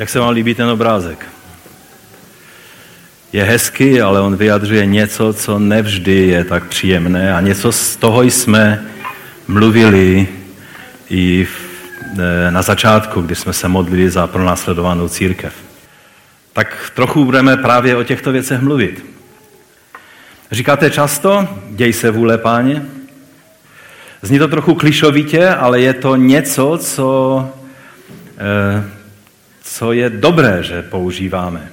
Jak se vám líbí ten obrázek? Je hezký, ale on vyjadřuje něco, co nevždy je tak příjemné a něco z toho jsme mluvili i e, na začátku, kdy jsme se modlili za pronásledovanou církev. Tak trochu budeme právě o těchto věcech mluvit. Říkáte často, děj se vůle páně. Zní to trochu klišovitě, ale je to něco, co, e, co je dobré, že používáme.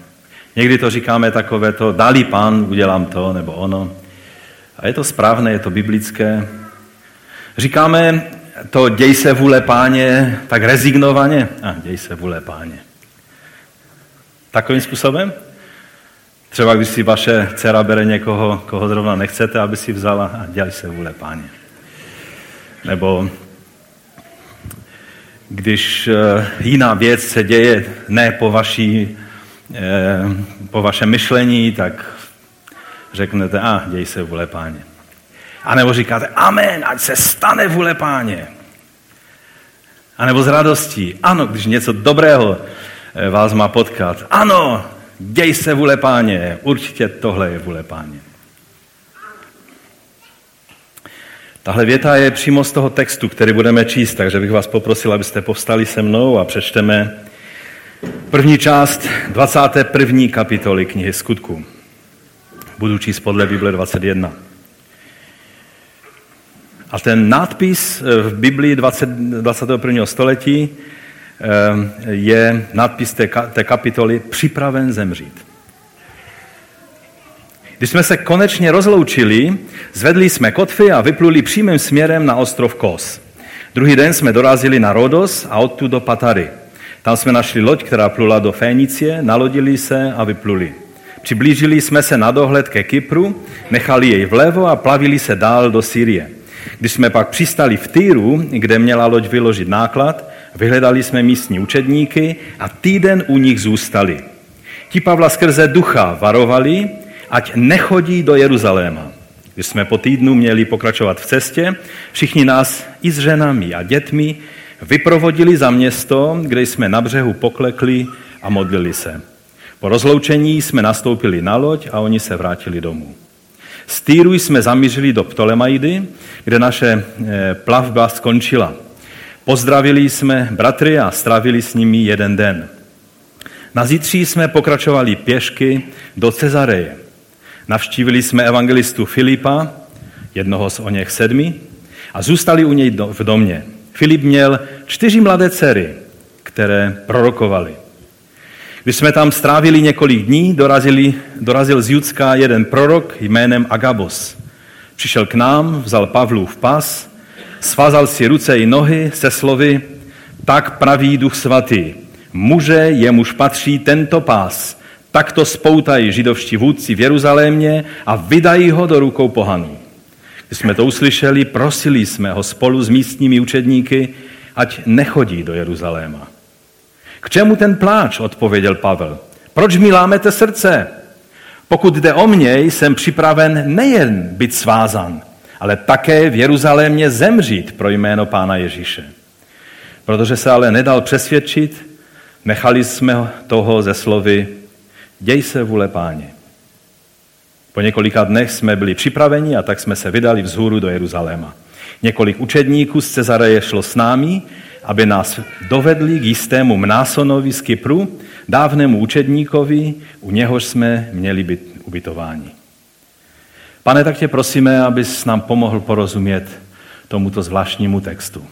Někdy to říkáme takové to, dali pán, udělám to, nebo ono. A je to správné, je to biblické. Říkáme to, děj se vůle páně, tak rezignovaně. A děj se vůle páně. Takovým způsobem? Třeba když si vaše dcera bere někoho, koho zrovna nechcete, aby si vzala a dělej se vůle páně. Nebo když eh, jiná věc se děje ne po, vaší, eh, po vašem myšlení, tak řeknete, a děj se vůle páně. A nebo říkáte, amen, ať se stane vůle páně. A nebo s radostí, ano, když něco dobrého eh, vás má potkat. Ano, děj se vůle páně, určitě tohle je vůle páně. Tahle věta je přímo z toho textu, který budeme číst, takže bych vás poprosil, abyste povstali se mnou a přečteme první část 21. kapitoly knihy Skutků. Budu číst podle Bible 21. A ten nadpis v Biblii 20, 21. století eh, je nadpis té, té kapitoly Připraven zemřít. Když jsme se konečně rozloučili, zvedli jsme kotvy a vypluli přímým směrem na ostrov Kos. Druhý den jsme dorazili na Rodos a odtud do Patary. Tam jsme našli loď, která plula do Fénicie, nalodili se a vypluli. Přiblížili jsme se na dohled ke Kypru, nechali jej vlevo a plavili se dál do Syrie. Když jsme pak přistali v Týru, kde měla loď vyložit náklad, vyhledali jsme místní učedníky a týden u nich zůstali. Ti Pavla skrze ducha varovali, ať nechodí do Jeruzaléma. Když jsme po týdnu měli pokračovat v cestě, všichni nás i s ženami a dětmi vyprovodili za město, kde jsme na břehu poklekli a modlili se. Po rozloučení jsme nastoupili na loď a oni se vrátili domů. Z Týru jsme zamířili do Ptolemaidy, kde naše eh, plavba skončila. Pozdravili jsme bratry a strávili s nimi jeden den. Na zítří jsme pokračovali pěšky do Cezareje. Navštívili jsme evangelistu Filipa, jednoho z o něch sedmi, a zůstali u něj v domě. Filip měl čtyři mladé dcery, které prorokovali. Když jsme tam strávili několik dní, dorazili, dorazil z Judska jeden prorok jménem Agabos. Přišel k nám, vzal v pas, svázal si ruce i nohy se slovy, tak praví duch svatý. Muže, jemuž patří tento pás, tak to spoutají židovští vůdci v Jeruzalémě a vydají ho do rukou pohanů. Když jsme to uslyšeli, prosili jsme ho spolu s místními učedníky, ať nechodí do Jeruzaléma. K čemu ten pláč, odpověděl Pavel. Proč mi lámete srdce? Pokud jde o mě, jsem připraven nejen být svázan, ale také v Jeruzalémě zemřít pro jméno Pána Ježíše. Protože se ale nedal přesvědčit, nechali jsme toho ze slovy děj se vůle páně. Po několika dnech jsme byli připraveni a tak jsme se vydali vzhůru do Jeruzaléma. Několik učedníků z Cezareje šlo s námi, aby nás dovedli k jistému Mnásonovi z Kypru, dávnému učedníkovi, u něhož jsme měli být ubytováni. Pane, tak tě prosíme, abys nám pomohl porozumět tomuto zvláštnímu textu,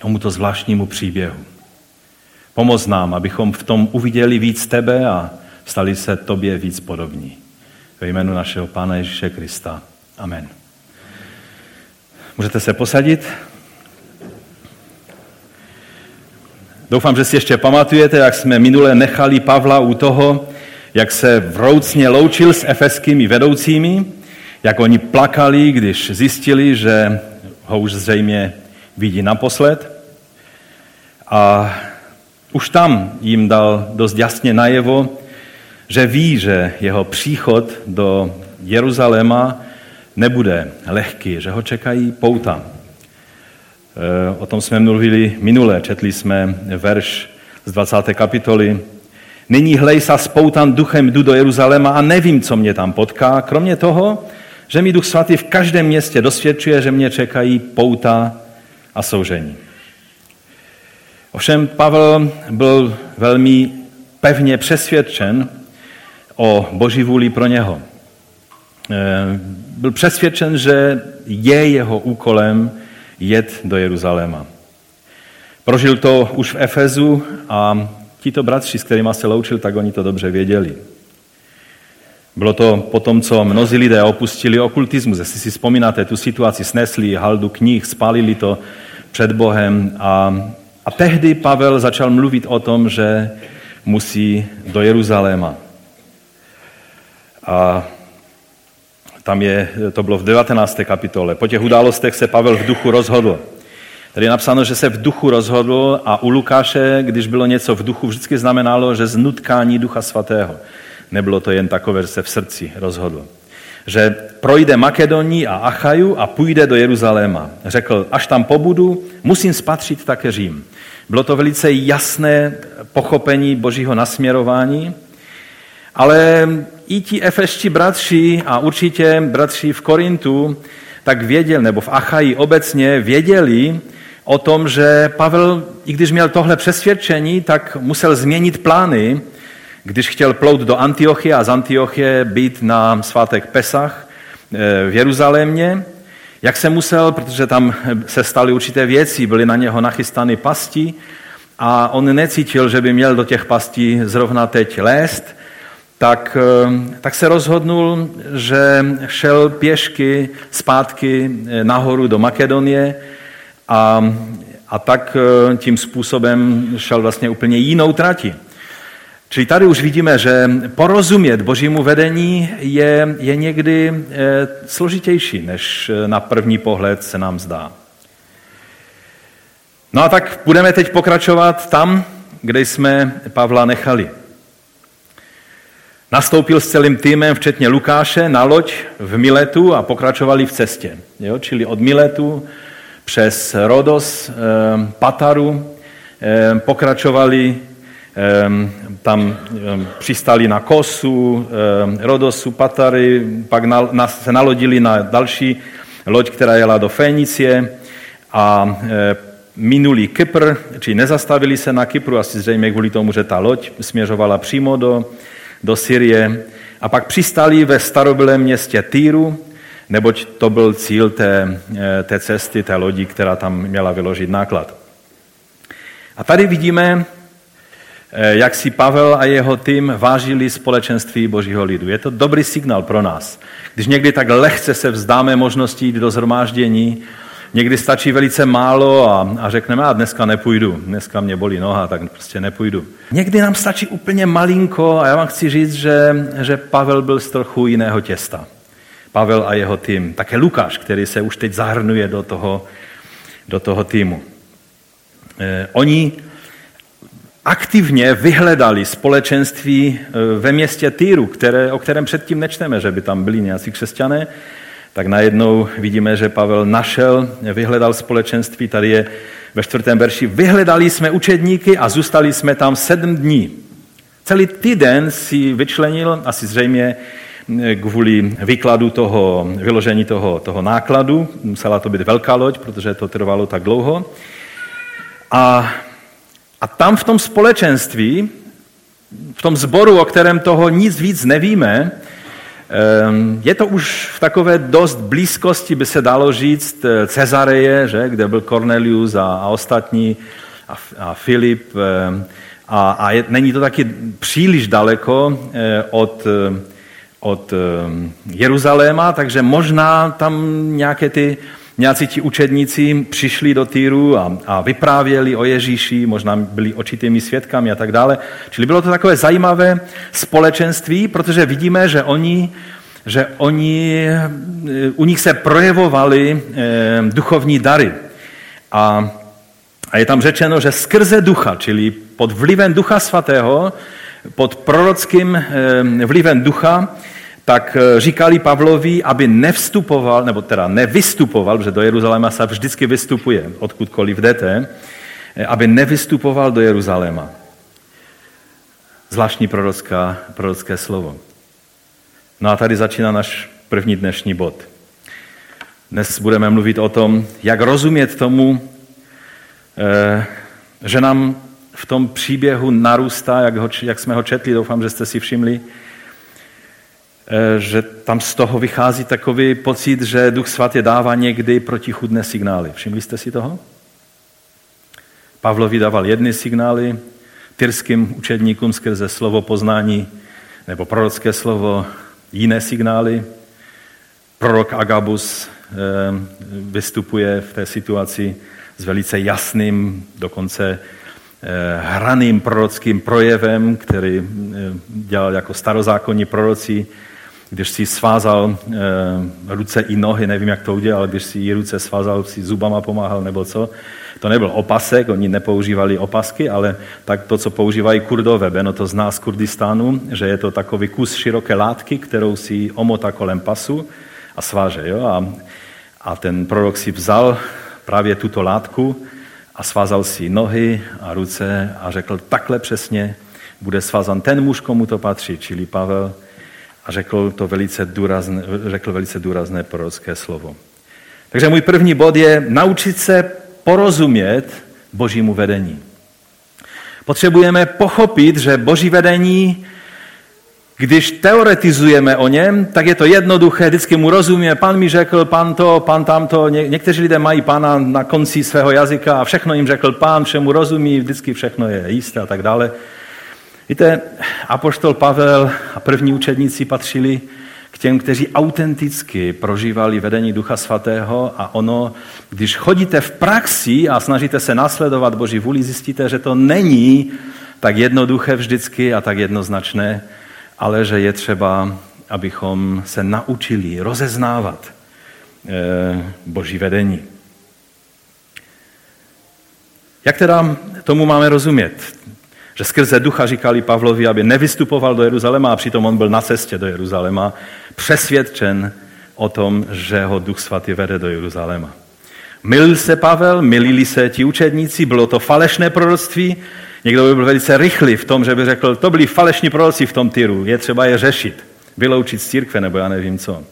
tomuto zvláštnímu příběhu. Pomoz nám, abychom v tom uviděli víc tebe a stali se tobě víc podobní. Ve jménu našeho Pána Ježíše Krista. Amen. Můžete se posadit? Doufám, že si ještě pamatujete, jak jsme minule nechali Pavla u toho, jak se vroucně loučil s efeskými vedoucími, jak oni plakali, když zjistili, že ho už zřejmě vidí naposled. A už tam jim dal dost jasně najevo, že ví, že jeho příchod do Jeruzaléma nebude lehký, že ho čekají pouta. E, o tom jsme mluvili minule, četli jsme verš z 20. kapitoly. Nyní hlej sa spoutan duchem jdu do Jeruzaléma a nevím, co mě tam potká, kromě toho, že mi Duch Svatý v každém městě dosvědčuje, že mě čekají pouta a soužení. Ovšem Pavel byl velmi pevně přesvědčen o boží vůli pro něho. Eh, byl přesvědčen, že je jeho úkolem jet do Jeruzaléma. Prožil to už v Efezu a tito bratři, s kterými se loučil, tak oni to dobře věděli. Bylo to potom, co mnozí lidé opustili okultismus. Jestli si vzpomínáte tu situaci, snesli haldu knih, spálili to před Bohem a, a tehdy Pavel začal mluvit o tom, že musí do Jeruzaléma. A tam je, to bylo v 19. kapitole. Po těch událostech se Pavel v duchu rozhodl. Tady je napsáno, že se v duchu rozhodl a u Lukáše, když bylo něco v duchu, vždycky znamenalo, že z nutkání ducha svatého. Nebylo to jen takové, že se v srdci rozhodl. Že projde Makedonii a Achaju a půjde do Jeruzaléma. Řekl, až tam pobudu, musím spatřit také Řím. Bylo to velice jasné pochopení božího nasměrování, ale i ti efeští bratři a určitě bratři v Korintu tak věděli, nebo v Achaji obecně věděli o tom, že Pavel, i když měl tohle přesvědčení, tak musel změnit plány, když chtěl plout do Antiochie a z Antiochie být na svátek Pesach eh, v Jeruzalémě, jak se musel, protože tam se staly určité věci, byly na něho nachystány pasti a on necítil, že by měl do těch pastí zrovna teď lézt, tak, eh, tak se rozhodnul, že šel pěšky zpátky eh, nahoru do Makedonie a, a tak tím způsobem šel vlastně úplně jinou trati. Čili tady už vidíme, že porozumět božímu vedení je, je někdy eh, složitější, než eh, na první pohled se nám zdá. No a tak budeme teď pokračovat tam, kde jsme Pavla nechali. Nastoupil s celým týmem, včetně Lukáše, na loď v Miletu a pokračovali v cestě. Jo? Čili od Miletu přes Rodos, eh, Pataru, pokračovali Ehm, tam ehm, přistali na Kosu, ehm, Rodosu, Patary, pak se nalodili na další loď, která jela do Fénicie a minuli Kypr, či nezastavili se na Kypru, asi zřejmě kvůli tomu, že ta loď směřovala přímo do, do Syrie. A pak přistali ve starobylém městě Týru, neboť to byl cíl té, eh, té cesty, té lodi, která tam měla vyložit náklad. A tady vidíme Eh, jak si Pavel a jeho tým vážili společenství božího lidu. Je to dobrý signál pro nás. Když někdy tak lehce se vzdáme možností jít do zhromáždění, někdy stačí velice málo a, a řekneme, a dneska nepůjdu, dneska mě bolí noha, tak prostě nepůjdu. Někdy nám stačí úplně malinko a já vám chci říct, že, že Pavel byl z trochu jiného těsta. Pavel a jeho tým. Také Lukáš, který se už teď zahrnuje do toho, do toho týmu. Eh, oni aktivně vyhledali společenství e, ve městě Týru, které, o kterém předtím nečteme, že by tam byli nějací křesťané, tak najednou vidíme, že Pavel našel, vyhledal společenství, tady je ve čtvrtém verši, vyhledali jsme učedníky a zůstali jsme tam sedm dní. Celý týden si vyčlenil, asi zřejmě kvůli výkladu toho, vyložení toho, toho nákladu, musela to být velká loď, protože to trvalo tak dlouho. A a tam v tom společenství, v tom zboru, o kterém toho nic víc nevíme, je to už v takové dost blízkosti, by se dalo říct, eh, Cezareje, že, kde byl Cornelius a, a ostatní, a, a Filip. Ehm, a, a je, není to taky příliš daleko eh, od, eh, od ehm, Jeruzaléma, takže možná tam nějaké ty Nějací ti učedníci přišli do Týru a, a vyprávěli o Ježíši, možná byli očitými svědkami a tak dále. Čili bylo to takové zajímavé společenství, protože vidíme, že oni, že oni u nich se projevovaly eh, duchovní dary. A, a je tam řečeno, že skrze ducha, čili pod vlivem ducha svatého, pod prorockým eh, vlivem ducha, tak eh, říkali Pavlovi, aby nevstupoval, nebo teda nevystupoval, protože do Jeruzaléma se vždycky vystupuje, odkudkoliv jdete, eh, aby nevystupoval do Jeruzaléma. Zvláštní prorocká, prorocké slovo. No a tady začíná náš první dnešní bod. Dnes budeme mluvit o tom, jak rozumět tomu, eh, že nám v tom příběhu narůstá, jak, ho, jak jsme ho četli, doufám, že jste si všimli, že tam z toho vychází takový pocit, že Duch Svatý dává někdy protichudné signály. Všimli jste si toho? Pavlovi dával jedny signály, tyrským učedníkům skrze slovo poznání nebo prorocké slovo jiné signály. Prorok Agabus eh, vystupuje v té situaci s velice jasným, dokonce eh, hraným prorockým projevem, který eh, dělal jako starozákonní proroci, když si svázal ruce i nohy, nevím, jak to udělal, když si ruce svázal, si zubama pomáhal nebo co, to nebyl opasek, oni nepoužívali opasky, ale tak to, co používají kurdové. Beno to zná z Kurdistánu, že je to takový kus široké látky, kterou si omotá kolem pasu a sváže. Jo? A, a ten prorok si vzal právě tuto látku a svázal si nohy a ruce a řekl, takhle přesně bude svázan ten muž, komu to patří, čili Pavel, a řekl to velice důrazné, řekl velice důrazné prorocké slovo. Takže můj první bod je naučit se porozumět božímu vedení. Potřebujeme pochopit, že boží vedení, když teoretizujeme o něm, tak je to jednoduché, vždycky mu rozumíme, pan mi řekl, pan to, pan tamto. Ně, někteří lidé mají pana na konci svého jazyka a všechno jim řekl pán, všemu rozumí, vždycky všechno je jisté a tak dále. Víte, apoštol Pavel a první učedníci patřili k těm, kteří autenticky prožívali vedení Ducha Svatého a ono, když chodíte v praxi a snažíte se nasledovat Boží vůli, zjistíte, že to není tak jednoduché vždycky a tak jednoznačné, ale že je třeba, abychom se naučili rozeznávat eh, Boží vedení. Jak teda tomu máme rozumět? Že skrze ducha říkali Pavlovi, aby nevystupoval do Jeruzaléma a přitom on byl na cestě do Jeruzaléma, přesvědčen o tom, že ho duch svatý vede do Jeruzaléma. Milil se Pavel, milili se ti učedníci, bylo to falešné proroctví, někdo by byl velice rychlý v tom, že by řekl, to byli falešní proroci v tom tyru, je třeba je řešit, vyloučit z církve, nebo já nevím co.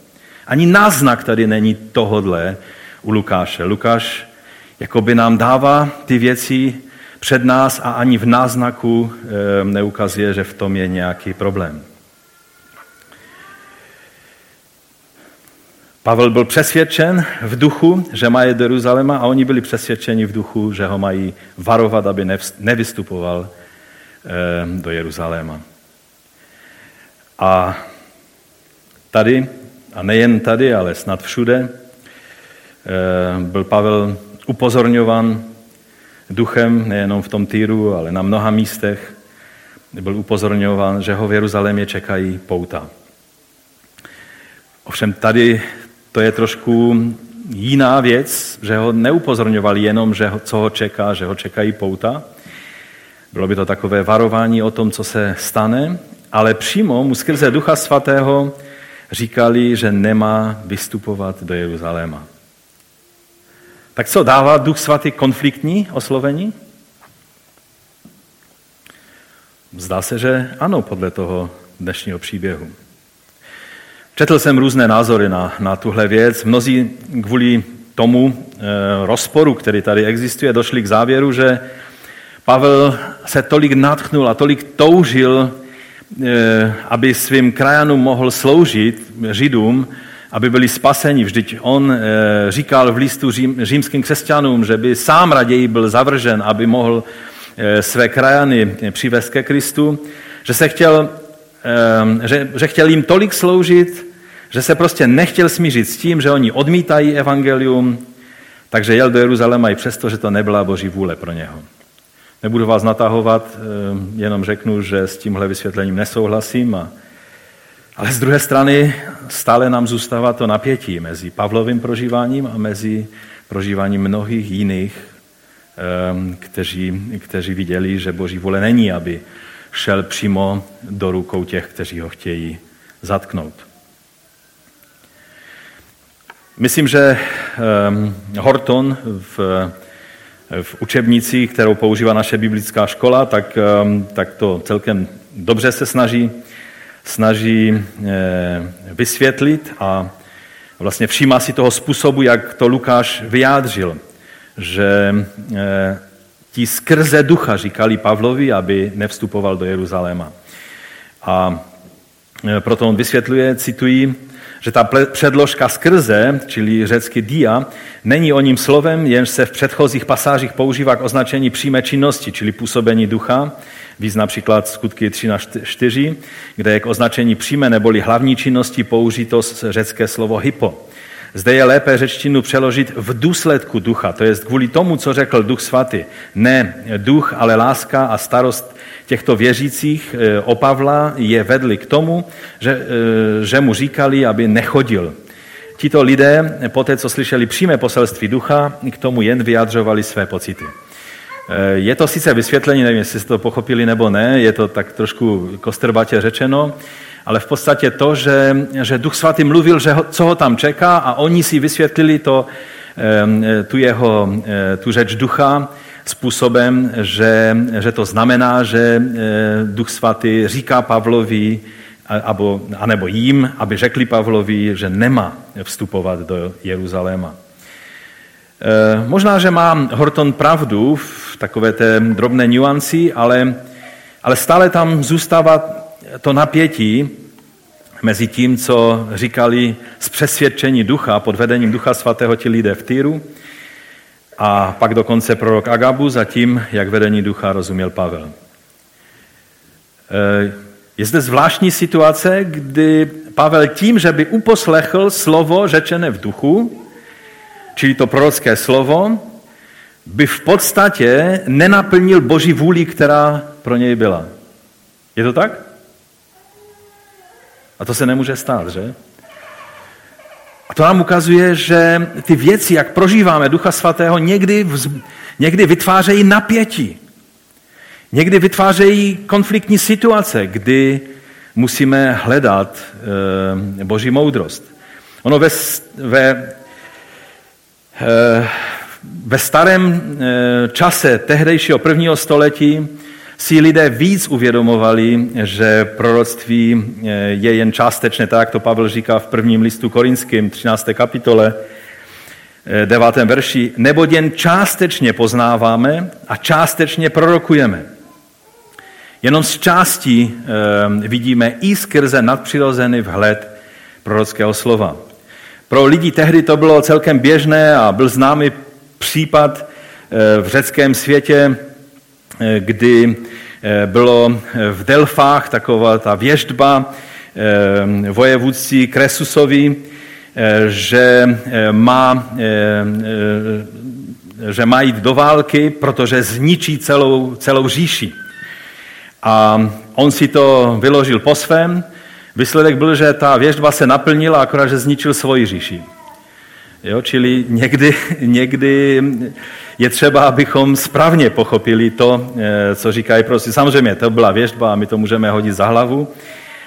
Ani náznak tady není tohodle u Lukáše. Lukáš jakoby nám dává ty věci před nás a ani v náznaku neukazuje, že v tom je nějaký problém. Pavel byl přesvědčen v duchu, že má jít do Jeruzaléma a oni byli přesvědčeni v duchu, že ho mají varovat, aby nevystupoval do Jeruzaléma. A tady, a nejen tady, ale snad všude, byl Pavel upozorňovan duchem, nejenom v tom týru, ale na mnoha místech byl upozorňován, že ho v Jeruzalémě čekají pouta. Ovšem tady to je trošku jiná věc, že ho neupozorňovali jenom, že ho, co ho čeká, že ho čekají pouta. Bylo by to takové varování o tom, co se stane, ale přímo mu skrze Ducha Svatého říkali, že nemá vystupovat do Jeruzaléma. Tak co, dává Duch Svatý konfliktní oslovení? Zdá se, že ano, podle toho dnešního příběhu. Četl jsem různé názory na, na tuhle věc. Mnozí kvůli tomu e, rozporu, který tady existuje, došli k závěru, že Pavel se tolik natchnul a tolik toužil, e, aby svým krajanům mohl sloužit, židům, aby byli spaseni. Vždyť on e, říkal v listu řím, římským křesťanům, že by sám raději byl zavržen, aby mohl e, své krajany přivést ke Kristu, že se chtěl, že, že chtěl jim tolik sloužit, že se prostě nechtěl smířit s tím, že oni odmítají evangelium, takže jel do Jeruzaléma i přesto, že to nebyla boží vůle pro něho. Nebudu vás natahovat, eh, jenom řeknu, že s tímhle vysvětlením nesouhlasím. A, ale z druhé strany stále nám zůstává to napětí mezi Pavlovým prožíváním a mezi prožíváním mnohých jiných, eh, kteří, kteří viděli, že boží vůle není, aby šel přímo do rukou těch, kteří ho chtějí zatknout. Myslím, že ehm, Horton v, v učebnici, kterou používá naše biblická škola, tak, ehm, tak to celkem dobře se snaží, snaží vysvětlit a vlastně všímá si toho způsobu, jak to Lukáš vyjádřil, že ti skrze ducha říkali Pavlovi, aby nevstupoval do Jeruzaléma. A proto on vysvětluje, cituji, že ta předložka skrze, čili řecky dia, není o ním slovem, jenž se v předchozích pasážích používá k označení přímé činnosti, čili působení ducha, víc například skutky 3 na 4, kde je k označení přímé neboli hlavní činnosti použito řecké slovo hypo. Zde je lépe řečtinu přeložit v důsledku ducha, to je kvůli tomu, co řekl duch svatý. Ne duch, ale láska a starost těchto věřících eh, o Pavla je vedli k tomu, že, eh, že mu říkali, aby nechodil. Tito lidé, po té, co slyšeli přímé poselství ducha, k tomu jen vyjadřovali své pocity. Eh, je to sice vysvětlení, nevím, jestli jste to pochopili nebo ne, je to tak trošku kostrbatě řečeno, ale v podstatě to, že, že Duch Svatý mluvil, že ho, co ho tam čeká a oni si vysvětlili to, tu jeho tu řeč ducha, způsobem, že, že to znamená, že eh, Duch Svatý říká Pavlovi, abo, anebo jim, aby řekli Pavlovi, že nemá vstupovat do Jeruzaléma. Eh, možná, že má Horton pravdu v takové té drobné nuanci, ale, ale stále tam zůstává to napětí mezi tím, co říkali z přesvědčení ducha pod vedením ducha svatého ti lidé v Týru a pak dokonce prorok Agabu za tím, jak vedení ducha rozuměl Pavel. E, je zde zvláštní situace, kdy Pavel tím, že by uposlechl slovo řečené v duchu, čili to prorocké slovo, by v podstatě nenaplnil boží vůli, která pro něj byla. Je to tak? A to se nemůže stát, že? A to nám ukazuje, že ty věci, jak prožíváme Ducha Svatého, někdy, vz, někdy vytvářejí napětí. Někdy vytvářejí konfliktní situace, kdy musíme hledat e, boží moudrost. Ono ve, ve, ve starém e, čase tehdejšího prvního století si lidé víc uvědomovali, že proroctví eh, je jen částečné, tak jak to Pavel říká v prvním listu korinském, 13. kapitole, 9. Eh, verši, nebo jen částečně poznáváme a částečně prorokujeme. Jenom z části vidíme i skrze nadpřirozený vhled prorockého slova. Pro lidi tehdy to bylo celkem běžné a byl známý případ e, v řeckém světě, Eh, kdy eh, bylo v Delfách taková ta věždba eh, vojevůdci Kresusovi, že má, že má jít do války, protože zničí celou, celou říši. A on si to vyložil po svém. Výsledek byl, že ta věžba se naplnila, akorát, že zničil svoji říši. Jo, čili někdy, někdy je třeba, abychom správně pochopili to, eh, co říkají prostě. Samozřejmě, to byla věžba a my to můžeme hodit za hlavu,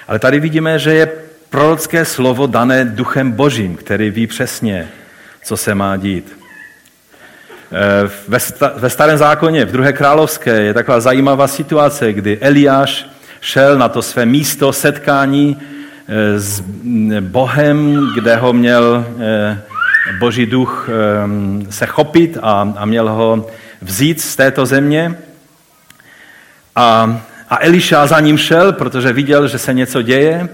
ale tady vidíme, že je prorocké slovo dané duchem božím, který ví přesně, co se má dít. Eh, ve starém zákoně, v druhé královské, je taková zajímavá situace, kdy Eliáš šel na to své místo setkání eh, s Bohem, kde ho měl boží duch ehm, se chopit a, a měl ho vzít z této země. A, a Eliša za ním šel, protože viděl, že se něco děje.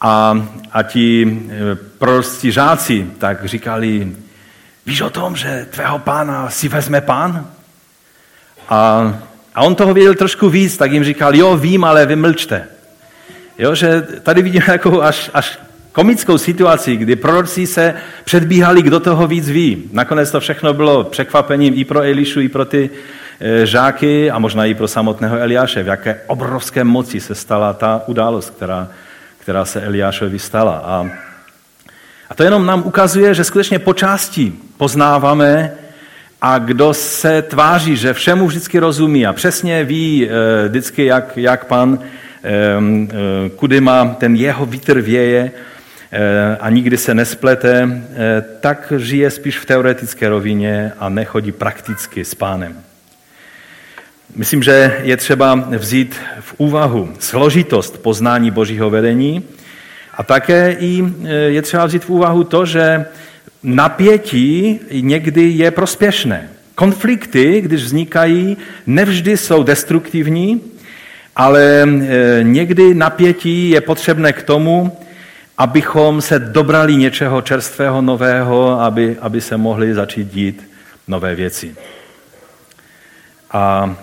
A, a ti eh, proroctví žáci tak říkali, víš o tom, že tvého pána si vezme pán? A, a on toho věděl trošku víc, tak jim říkal, jo, vím, ale vy mlčte. Jo, že tady vidíme jako až, až komickou situaci, kdy proroci se předbíhali, kdo toho víc ví. Nakonec to všechno bylo překvapením i pro Elišu, i pro ty e, žáky a možná i pro samotného Eliáše. V jaké obrovské moci se stala ta událost, která, která se Eliášovi stala. A, a to jenom nám ukazuje, že skutečně po části poznáváme, a kdo se tváří, že všemu vždycky rozumí a přesně ví e, vždycky, jak, jak pan e, kudy má ten jeho vítr věje, Eh, a nikdy se nesplete, eh, tak žije spíš v teoretické rovině a nechodí prakticky s pánem. Myslím, že je třeba vzít v úvahu složitost poznání Božího vedení a také i je třeba vzít v úvahu to, že napětí někdy je prospěšné. Konflikty, když vznikají, nevždy jsou destruktivní, ale e, někdy napětí je potřebné k tomu, abychom se dobrali něčeho čerstvého, nového, aby, aby se mohly začít dít nové věci. A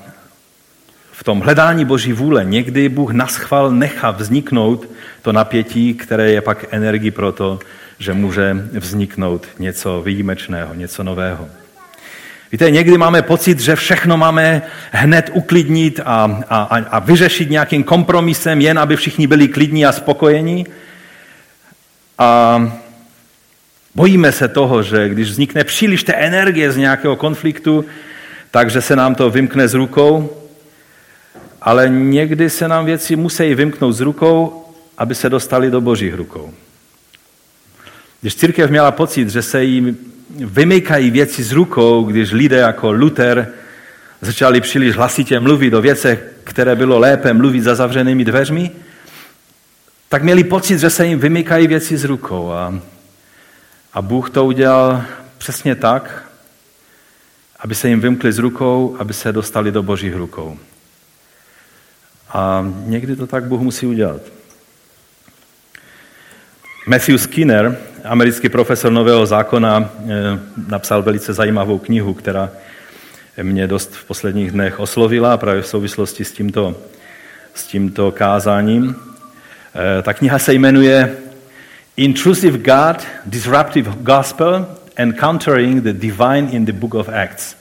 v tom hledání Boží vůle někdy Bůh naschval nechá vzniknout to napětí, které je pak energii pro to, že může vzniknout něco výjimečného, něco nového. Víte, někdy máme pocit, že všechno máme hned uklidnit a, a, a vyřešit nějakým kompromisem, jen aby všichni byli klidní a spokojení. A bojíme se toho, že když vznikne příliš té energie z nějakého konfliktu, takže se nám to vymkne z rukou, ale někdy se nám věci musí vymknout z rukou, aby se dostali do božích rukou. Když církev měla pocit, že se jí vymykají věci z rukou, když lidé jako Luther začali příliš hlasitě mluvit o věcech, které bylo lépe mluvit za zavřenými dveřmi, tak měli pocit, že se jim vymykají věci z rukou. A, a Bůh to udělal přesně tak, aby se jim vymkli z rukou, aby se dostali do božích rukou. A někdy to tak Bůh musí udělat. Matthew Skinner, americký profesor Nového zákona, eh, napsal velice zajímavou knihu, která mě dost v posledních dnech oslovila právě v souvislosti s tímto, s tímto kázáním. Eh, ta kniha se jmenuje Intrusive God, Disruptive Gospel, Encountering the Divine in the Book of Acts.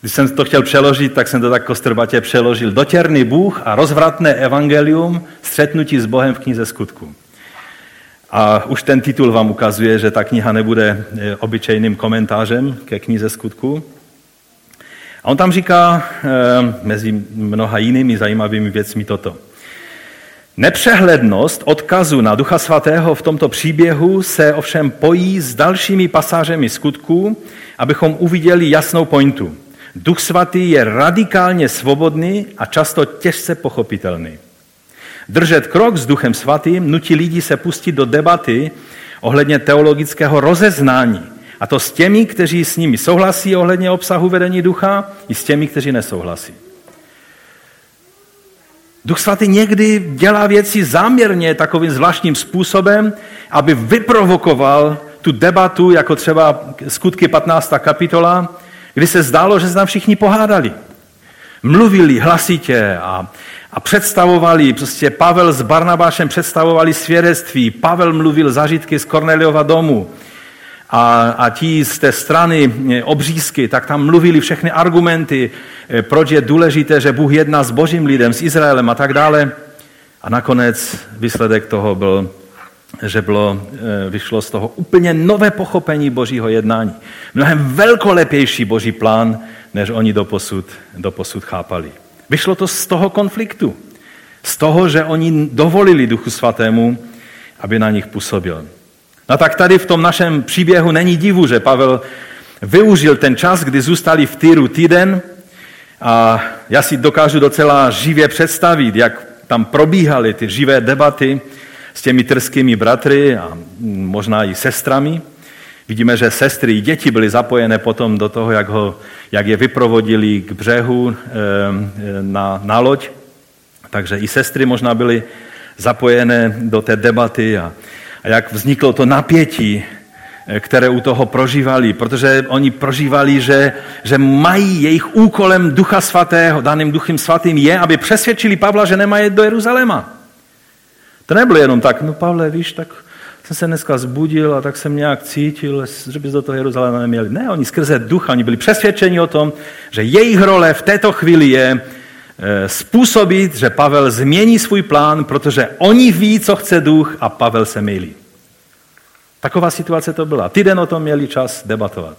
Když jsem to chtěl přeložit, tak jsem to tak kostrbatě přeložil. Dotěrný Bůh a rozvratné evangelium, střetnutí s Bohem v knize skutku. A už ten titul vám ukazuje, že ta kniha nebude eh, obyčejným komentářem ke knize skutku. A on tam říká eh, mezi mnoha jinými zajímavými věcmi toto. Nepřehlednost odkazu na Ducha Svatého v tomto příběhu se ovšem pojí s dalšími pasážemi skutků, abychom uviděli jasnou pointu. Duch Svatý je radikálně svobodný a často těžce pochopitelný. Držet krok s Duchem Svatým nutí lidi se pustit do debaty ohledně teologického rozeznání. A to s těmi, kteří s nimi souhlasí ohledně obsahu vedení ducha, i s těmi, kteří nesouhlasí. Duch svatý někdy dělá věci záměrně takovým zvláštním způsobem, aby vyprovokoval tu debatu, jako třeba skutky 15. kapitola, kdy se zdálo, že se tam všichni pohádali. Mluvili hlasitě a, a představovali, prostě Pavel s Barnabášem představovali svědectví, Pavel mluvil zažitky z Korneliova domu a, a ti z té strany eh, obřízky, tak tam mluvili všechny argumenty, eh, proč je důležité, že Bůh jedná s božím lidem, s Izraelem a tak dále. A nakonec výsledek toho byl, že bylo, eh, vyšlo z toho úplně nové pochopení božího jednání. Mnohem velkolepější boží plán, než oni doposud, doposud chápali. Vyšlo to z toho konfliktu. Z toho, že oni dovolili Duchu Svatému, aby na nich působil. No tak tady v tom našem příběhu není divu, že Pavel využil ten čas, kdy zůstali v Týru týden a já si dokážu docela živě představit, jak tam probíhaly ty živé debaty s těmi trskými bratry a možná i sestrami. Vidíme, že sestry i děti byly zapojené potom do toho, jak, ho, jak je vyprovodili k břehu eh, na, na loď. Takže i sestry možná byly zapojené do té debaty a, a jak vzniklo to napětí, eh, které u toho prožívali, protože oni prožívali, že, že mají jejich úkolem Ducha Svatého, daným Duchem Svatým je, aby přesvědčili Pavla, že nemá jít do Jeruzaléma. To nebylo jenom tak, no Pavle, víš, tak jsem se dneska zbudil a tak jsem nějak cítil, že bys do toho Jeruzaléma neměli. Ne, oni skrze ducha, oni byli přesvědčeni o tom, že jejich role v této chvíli je eh, způsobit, že Pavel změní svůj plán, protože oni ví, co chce duch a Pavel se mýlí. Taková situace to byla. Týden o tom měli čas debatovat.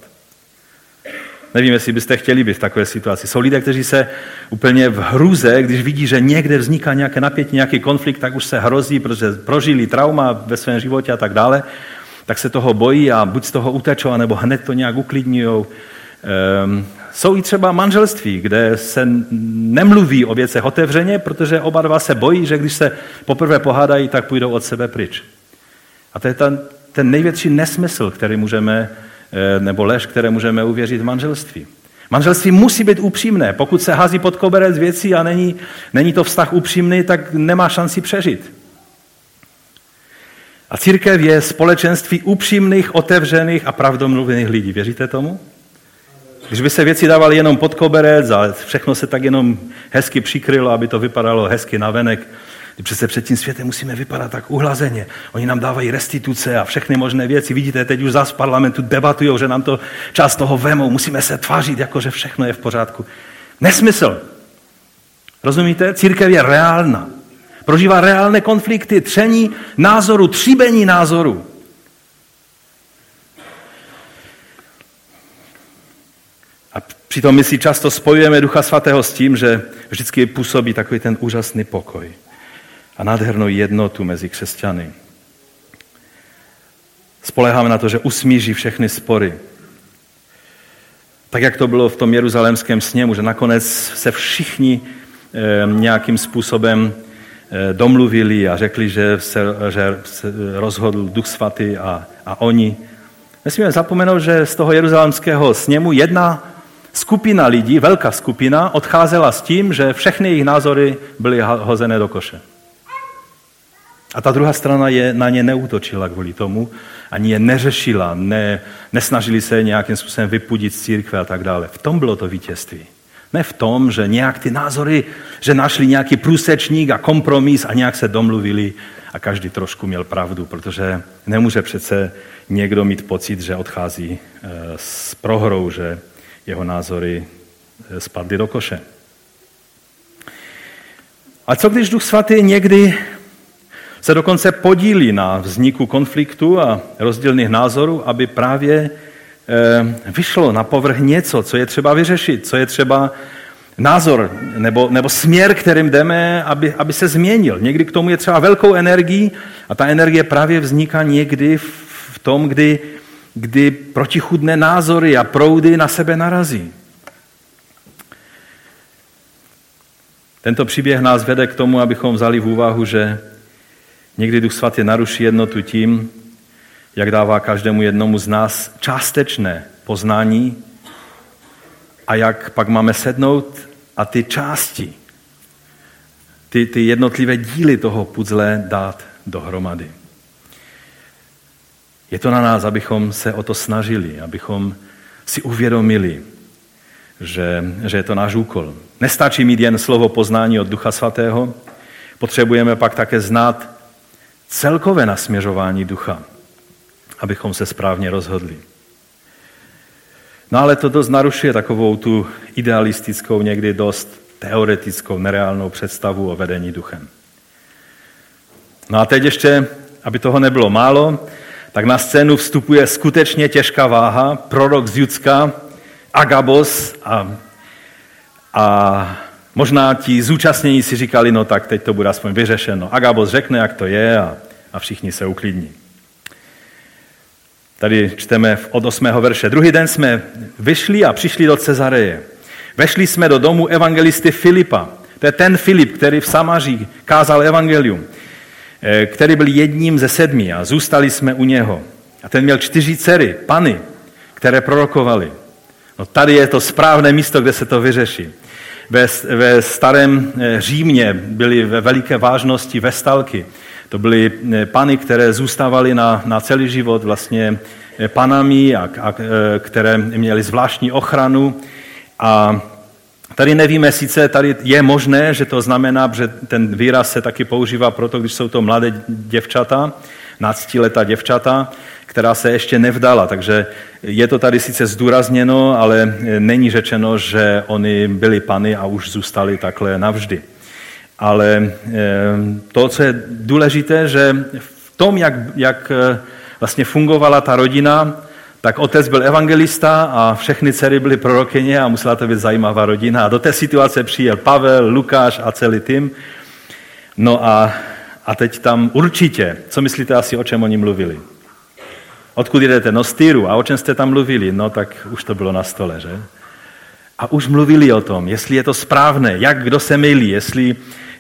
Nevím, jestli byste chtěli být v takové situaci. Jsou lidé, kteří se úplně v hruze, když vidí, že někde vzniká nějaké napětí, nějaký konflikt, tak už se hrozí, protože prožili trauma ve svém životě a tak dále, tak se toho bojí a buď z toho utečou, nebo hned to nějak uklidňují. Ehm, jsou i třeba manželství, kde se nemluví o věcech otevřeně, protože oba dva se bojí, že když se poprvé pohádají, tak půjdou od sebe pryč. A to je ten, ten největší nesmysl, který můžeme, nebo lež, které můžeme uvěřit v manželství. Manželství musí být upřímné. Pokud se hází pod koberec věcí a není, není to vztah upřímný, tak nemá šanci přežít. A církev je společenství upřímných, otevřených a pravdomluvných lidí. Věříte tomu? Když by se věci dávaly jenom pod koberec a všechno se tak jenom hezky přikrylo, aby to vypadalo hezky na venek, přece před tím světem musíme vypadat tak uhlazeně. Oni nám dávají restituce a všechny možné věci. Vidíte, teď už zás v parlamentu debatují, že nám to část toho vemou. Musíme se tvářit, jako že všechno je v pořádku. Nesmysl. Rozumíte? Církev je reálna. Prožívá reálné konflikty, tření názoru, tříbení názoru. A přitom my si často spojujeme Ducha Svatého s tím, že vždycky působí takový ten úžasný pokoj a nádhernou jednotu mezi křesťany. Spoleháme na to, že usmíří všechny spory. Tak, jak to bylo v tom jeruzalémském sněmu, že nakonec se všichni eh, nějakým způsobem eh, domluvili a řekli, že se, že se rozhodl Duch Svatý a, a oni. Nesmíme zapomenout, že z toho jeruzalémského sněmu jedna skupina lidí, velká skupina, odcházela s tím, že všechny jejich názory byly hozené do koše. A ta druhá strana je, na ně neútočila kvůli tomu, ani je neřešila, ne, nesnažili se nějakým způsobem vypudit z církve a tak dále. V tom bylo to vítězství. Ne v tom, že nějak ty názory, že našli nějaký průsečník a kompromis a nějak se domluvili a každý trošku měl pravdu, protože nemůže přece někdo mít pocit, že odchází eh, s prohrou, že jeho názory eh, spadly do koše. A co když Duch Svatý někdy se dokonce podílí na vzniku konfliktu a rozdílných názorů, aby právě eh, vyšlo na povrch něco, co je třeba vyřešit, co je třeba názor nebo, nebo směr, kterým jdeme, aby, aby se změnil. Někdy k tomu je třeba velkou energii a ta energie právě vzniká někdy v tom, kdy, kdy protichudné názory a proudy na sebe narazí. Tento příběh nás vede k tomu, abychom vzali v úvahu, že Někdy Duch Svatý naruší jednotu tím, jak dává každému jednomu z nás částečné poznání a jak pak máme sednout a ty části, ty, ty jednotlivé díly toho puzzle dát dohromady. Je to na nás, abychom se o to snažili, abychom si uvědomili, že, že je to náš úkol. Nestačí mít jen slovo poznání od Ducha Svatého, potřebujeme pak také znát celkové nasměřování ducha, abychom se správně rozhodli. No ale to dost narušuje takovou tu idealistickou, někdy dost teoretickou, nereálnou představu o vedení duchem. No a teď ještě, aby toho nebylo málo, tak na scénu vstupuje skutečně těžká váha, prorok z Judska, Agabos a, a Možná ti zúčastnění si říkali, no tak teď to bude aspoň vyřešeno. Agabos řekne, jak to je a, a všichni se uklidní. Tady čteme od 8. verše. Druhý den jsme vyšli a přišli do Cezareje. Vešli jsme do domu evangelisty Filipa. To je ten Filip, který v Samaří kázal evangelium, eh, který byl jedním ze sedmi a zůstali jsme u něho. A ten měl čtyři dcery, pany, které prorokovali. No tady je to správné místo, kde se to vyřeší. Ve, ve starém eh, Římě byly ve veliké vážnosti vestalky. To byly eh, pany, které zůstávaly na, na celý život vlastně eh, panami, a, a, které měly zvláštní ochranu. A tady nevíme, sice tady je možné, že to znamená, že ten výraz se taky používá proto, když jsou to mladé děvčata, náctiletá děvčata, která se ještě nevdala. Takže je to tady sice zdůrazněno, ale není řečeno, že oni byli pany a už zůstali takhle navždy. Ale eh, to, co je důležité, že v tom, jak, jak eh, vlastně fungovala ta rodina, tak otec byl evangelista a všechny dcery byly prorokyně a musela to být zajímavá rodina. A do té situace přijel Pavel, Lukáš a celý tým. No a, a teď tam určitě, co myslíte asi, o čem oni mluvili? Odkud jdete? No z Týru. A o čem jste tam mluvili? No tak už to bylo na stole, že? A už mluvili o tom, jestli je to správné, jak kdo se milí, jestli,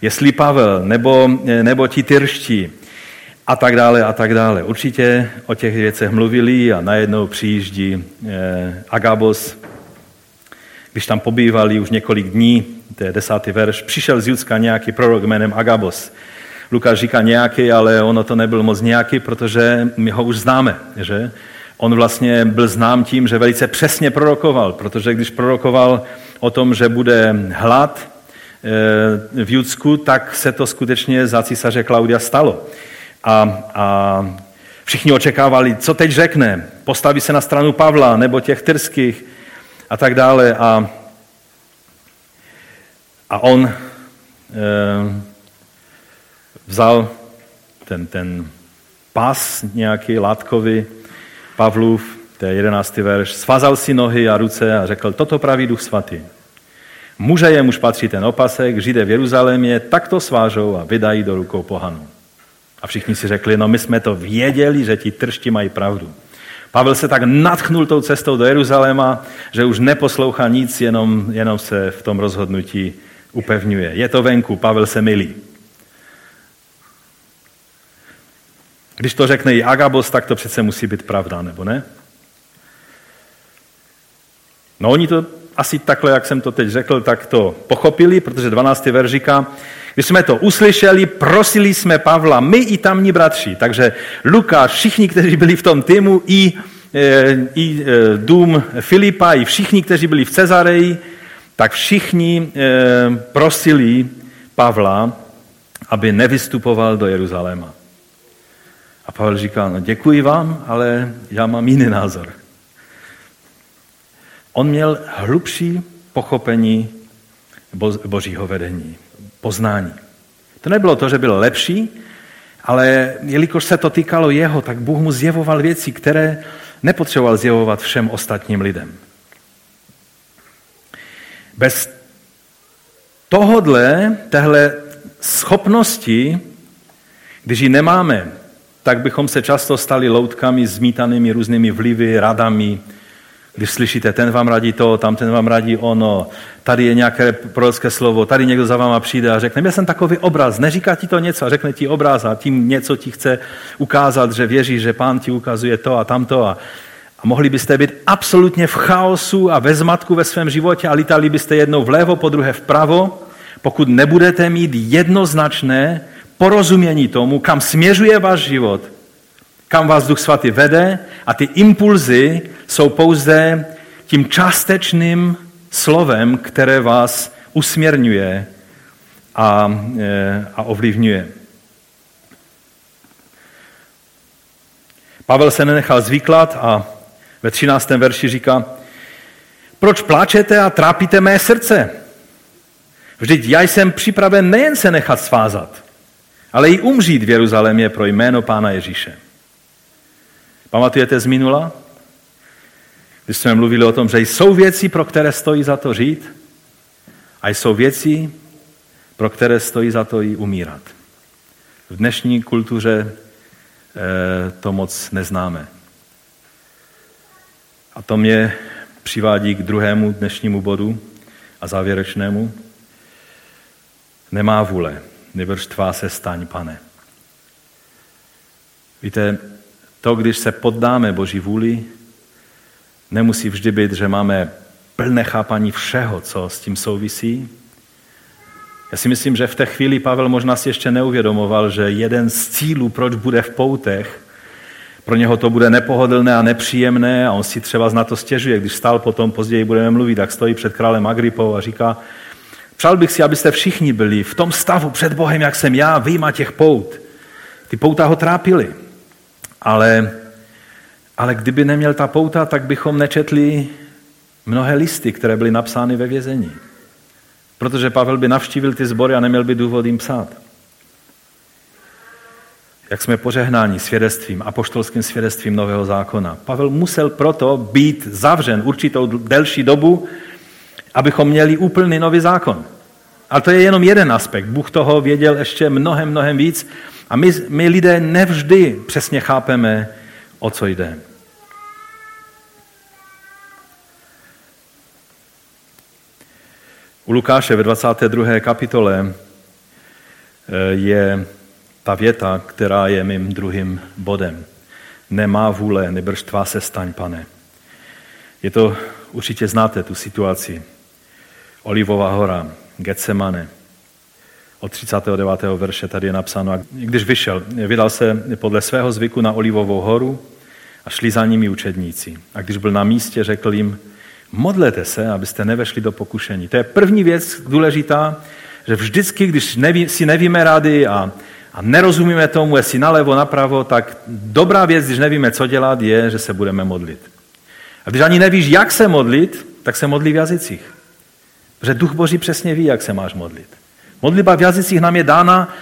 jestli Pavel nebo, nebo ti tyrští a tak dále a tak dále. Určitě o těch věcech mluvili a najednou přijíždí eh, Agabos, když tam pobývali už několik dní, to je desátý verš, přišel z Judska nějaký prorok jménem Agabos. Lukáš říká nějaký, ale ono to nebyl moc nějaký, protože my ho už známe, že? On vlastně byl znám tím, že velice přesně prorokoval, protože když prorokoval o tom, že bude hlad v Judsku, tak se to skutečně za císaře Klaudia stalo. A, a všichni očekávali, co teď řekne. Postaví se na stranu Pavla nebo těch tyrských a tak dále. A, a on e, vzal ten, ten pas nějaký látkový, Pavlův, to je jedenáctý verš, svazal si nohy a ruce a řekl, toto praví duch svatý. Muže jemuž patří ten opasek, židé v Jeruzalémě, tak to svážou a vydají do rukou pohanu. A všichni si řekli, no my jsme to věděli, že ti tršti mají pravdu. Pavel se tak natchnul tou cestou do Jeruzaléma, že už neposlouchá nic, jenom, jenom se v tom rozhodnutí upevňuje. Je to venku, Pavel se milí. Když to řekne i Agabos, tak to přece musí být pravda, nebo ne? No oni to asi takhle, jak jsem to teď řekl, tak to pochopili, protože 12. verš říká, když jsme to uslyšeli, prosili jsme Pavla, my i tamní bratři. Takže Lukáš, všichni, kteří byli v tom týmu, i, e, i e, dům Filipa, i všichni, kteří byli v Cezareji, tak všichni e, prosili Pavla, aby nevystupoval do Jeruzaléma. A Pavel říká, no děkuji vám, ale já mám jiný názor. On měl hlubší pochopení božího vedení, poznání. To nebylo to, že byl lepší, ale jelikož se to týkalo jeho, tak Bůh mu zjevoval věci, které nepotřeboval zjevovat všem ostatním lidem. Bez tohodle, téhle schopnosti, když ji nemáme, tak bychom se často stali loutkami zmítanými různými vlivy, radami. Když slyšíte, ten vám radí to, tam ten vám radí ono, tady je nějaké prorocké slovo, tady někdo za váma přijde a řekne, já jsem takový obraz, neříká ti to něco a řekne ti obraz a tím něco ti chce ukázat, že věří, že pán ti ukazuje to a tamto a, a mohli byste být absolutně v chaosu a ve zmatku ve svém životě a lítali byste jednou vlevo, po druhé vpravo, pokud nebudete mít jednoznačné porozumění tomu, kam směřuje váš život, kam vás Duch Svatý vede a ty impulzy jsou pouze tím částečným slovem, které vás usměrňuje a, e, a ovlivňuje. Pavel se nenechal zvyklat a ve 13. verši říká, proč pláčete a trápíte mé srdce? Vždyť já jsem připraven nejen se nechat svázat, ale i umřít v Jeruzalémě pro jméno Pána Ježíše. Pamatujete z minula? Když jsme mluvili o tom, že jsou věci, pro které stojí za to žít a jsou věci, pro které stojí za to i umírat. V dnešní kultuře eh, to moc neznáme. A to mě přivádí k druhému dnešnímu bodu a závěrečnému. Nemá vůle nebrž tvá se staň, pane. Víte, to, když se poddáme Boží vůli, nemusí vždy být, že máme plné chápaní všeho, co s tím souvisí. Já si myslím, že v té chvíli Pavel možná si ještě neuvědomoval, že jeden z cílů, proč bude v poutech, pro něho to bude nepohodlné a nepříjemné a on si třeba na to stěžuje. Když stál potom, později budeme mluvit, tak stojí před králem Agripou a říká, Přál bych si, abyste všichni byli v tom stavu před Bohem, jak jsem já, vyjma těch pout. Ty pouta ho trápily. Ale, ale kdyby neměl ta pouta, tak bychom nečetli mnohé listy, které byly napsány ve vězení. Protože Pavel by navštívil ty sbory a neměl by důvod jim psát. Jak jsme pořehnáni svědectvím, apoštolským svědectvím Nového zákona. Pavel musel proto být zavřen určitou delší dobu, abychom měli úplný nový zákon. Ale to je jenom jeden aspekt. Bůh toho věděl ještě mnohem, mnohem víc. A my, my lidé nevždy přesně chápeme, o co jde. U Lukáše ve 22. kapitole eh, je ta věta, která je mým druhým bodem. Nemá vůle, nebrž tvá se staň, pane. Je to, určitě znáte tu situaci. Olivová hora, Getsemane. Od 39. verše tady je napsáno, a když vyšel, vydal se podle svého zvyku na Olivovou horu a šli za nimi učedníci. A když byl na místě, řekl jim, modlete se, abyste nevešli do pokušení. To je první věc důležitá, že vždycky, když neví, si nevíme rady a, a nerozumíme tomu, jestli nalevo, napravo, tak dobrá věc, když nevíme, co dělat, je, že se budeme modlit. A když ani nevíš, jak se modlit, tak se modlí v jazycích. Protože Duch Boží přesně ví, jak se máš modlit. Modlitba v jazycích nám je dána,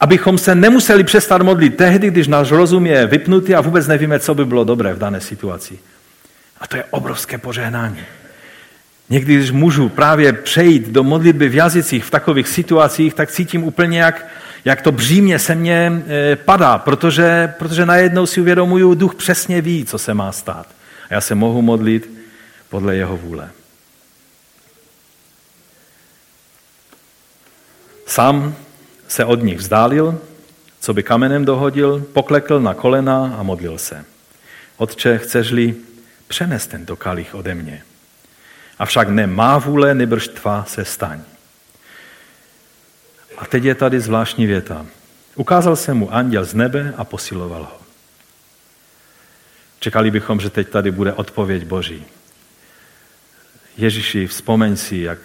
abychom se nemuseli přestat modlit tehdy, když náš rozum je vypnutý a vůbec nevíme, co by bylo dobré v dané situaci. A to je obrovské požehnání. Někdy, když můžu právě přejít do modlitby v jazycích v takových situacích, tak cítím úplně, jak, jak to břímě se mně e, padá, protože, protože najednou si uvědomuju, duch přesně ví, co se má stát. A já se mohu modlit podle jeho vůle. Sám se od nich vzdálil, co by kamenem dohodil, poklekl na kolena a modlil se. Otče, chceš-li, přenes tento kalich ode mě. Avšak ne má vůle, nebrž tvá se staň. A teď je tady zvláštní věta. Ukázal se mu anděl z nebe a posiloval ho. Čekali bychom, že teď tady bude odpověď Boží. Ježíši, vzpomeň si, jak,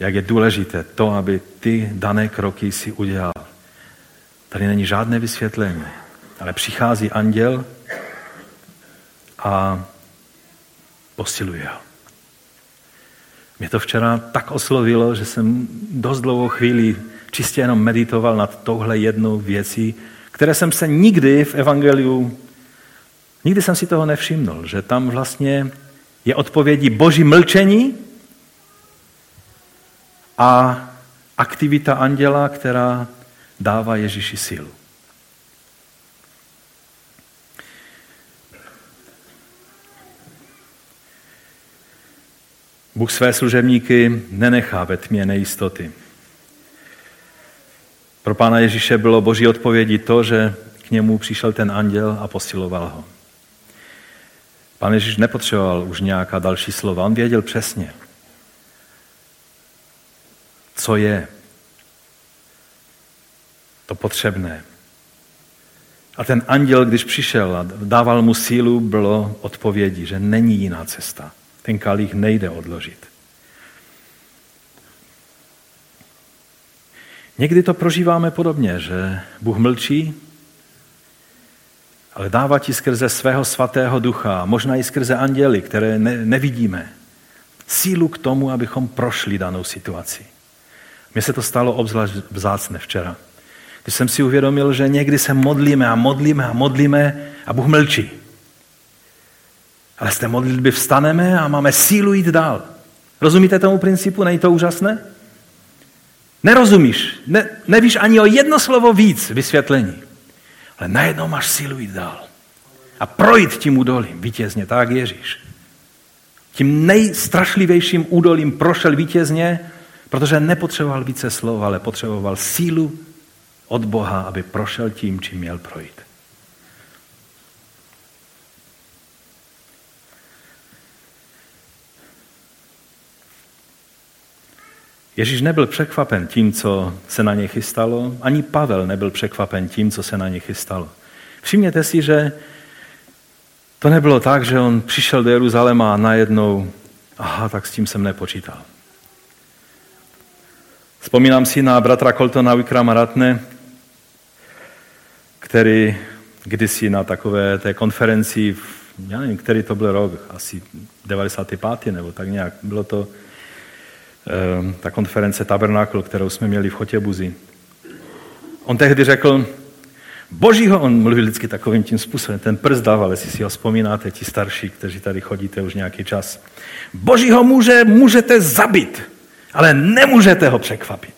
jak je důležité to, aby ty dané kroky si udělal. Tady není žádné vysvětlení, ale přichází anděl a posiluje ho. Mě to včera tak oslovilo, že jsem dost dlouhou chvíli čistě jenom meditoval nad touhle jednou věcí, které jsem se nikdy v Evangeliu, nikdy jsem si toho nevšimnul, že tam vlastně je odpovědí boží mlčení a aktivita anděla, která dává Ježíši sílu. Bůh své služebníky nenechá ve tmě nejistoty. Pro pána Ježíše bylo boží odpovědi to, že k němu přišel ten anděl a posiloval ho. Pán Ježíš nepotřeboval už nějaká další slova. On věděl přesně, co je to potřebné. A ten anděl, když přišel a dával mu sílu, bylo odpovědi, že není jiná cesta. Ten kalich nejde odložit. Někdy to prožíváme podobně, že Bůh mlčí, ale dává ti skrze svého svatého ducha, možná i skrze anděly, které ne, nevidíme, sílu k tomu, abychom prošli danou situaci. Mně se to stalo obzvlášť vzácne včera. Když jsem si uvědomil, že někdy se modlíme a modlíme a modlíme a Bůh mlčí. Ale z té modlitby vstaneme a máme sílu jít dál. Rozumíte tomu principu? Není to úžasné? Nerozumíš, ne, nevíš ani o jedno slovo víc vysvětlení, ale najednou máš sílu jít dál. A projít tím údolím vítězně, tak Ježíš. Tím nejstrašlivějším údolím prošel vítězně, protože nepotřeboval více slov, ale potřeboval sílu od Boha, aby prošel tím, čím měl projít. Ježíš nebyl překvapen tím, co se na ně chystalo, ani Pavel nebyl překvapen tím, co se na ně chystalo. Všimněte si, že to nebylo tak, že on přišel do Jeruzaléma a najednou, aha, tak s tím jsem nepočítal. Vzpomínám si na bratra Coltona Wikrama Ratne, který kdysi na takové té konferenci, v, já nevím, který to byl rok, asi 95. nebo tak nějak, bylo to Ehm, ta konference Tabernákl, kterou jsme měli v Chotěbuzi. On tehdy řekl, božího, on mluvil vždycky takovým tím způsobem, ten prst dával, jestli si ho vzpomínáte, ti starší, kteří tady chodíte už nějaký čas. Božího muže můžete zabít, ale nemůžete ho překvapit.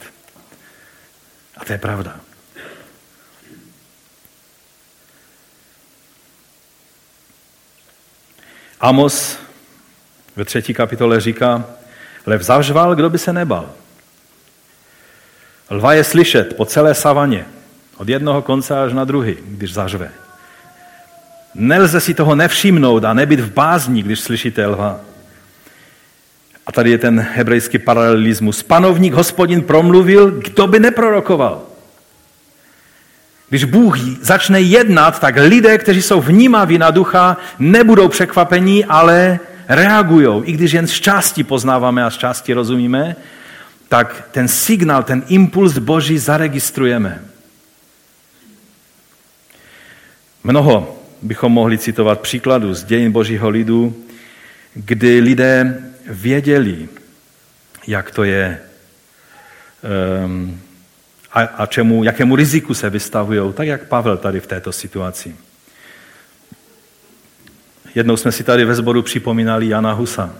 A to je pravda. Amos ve třetí kapitole říká, Lev zavřval, kdo by se nebal. Lva je slyšet po celé savaně, od jednoho konce až na druhý, když zařve. Nelze si toho nevšimnout a nebyt v bázní, když slyšíte lva. A tady je ten hebrejský paralelismus. Panovník hospodin promluvil, kdo by neprorokoval. Když Bůh začne jednat, tak lidé, kteří jsou vnímaví na ducha, nebudou překvapení, ale reagují. I když jen z části poznáváme a z části rozumíme, tak ten signál, ten impuls Boží zaregistrujeme. Mnoho bychom mohli citovat příkladů z dějin Božího lidu, kdy lidé věděli, jak to je um, a, a čemu, jakému riziku se vystavují, tak jak Pavel tady v této situaci. Jednou jsme si tady ve sboru připomínali Jana Husa,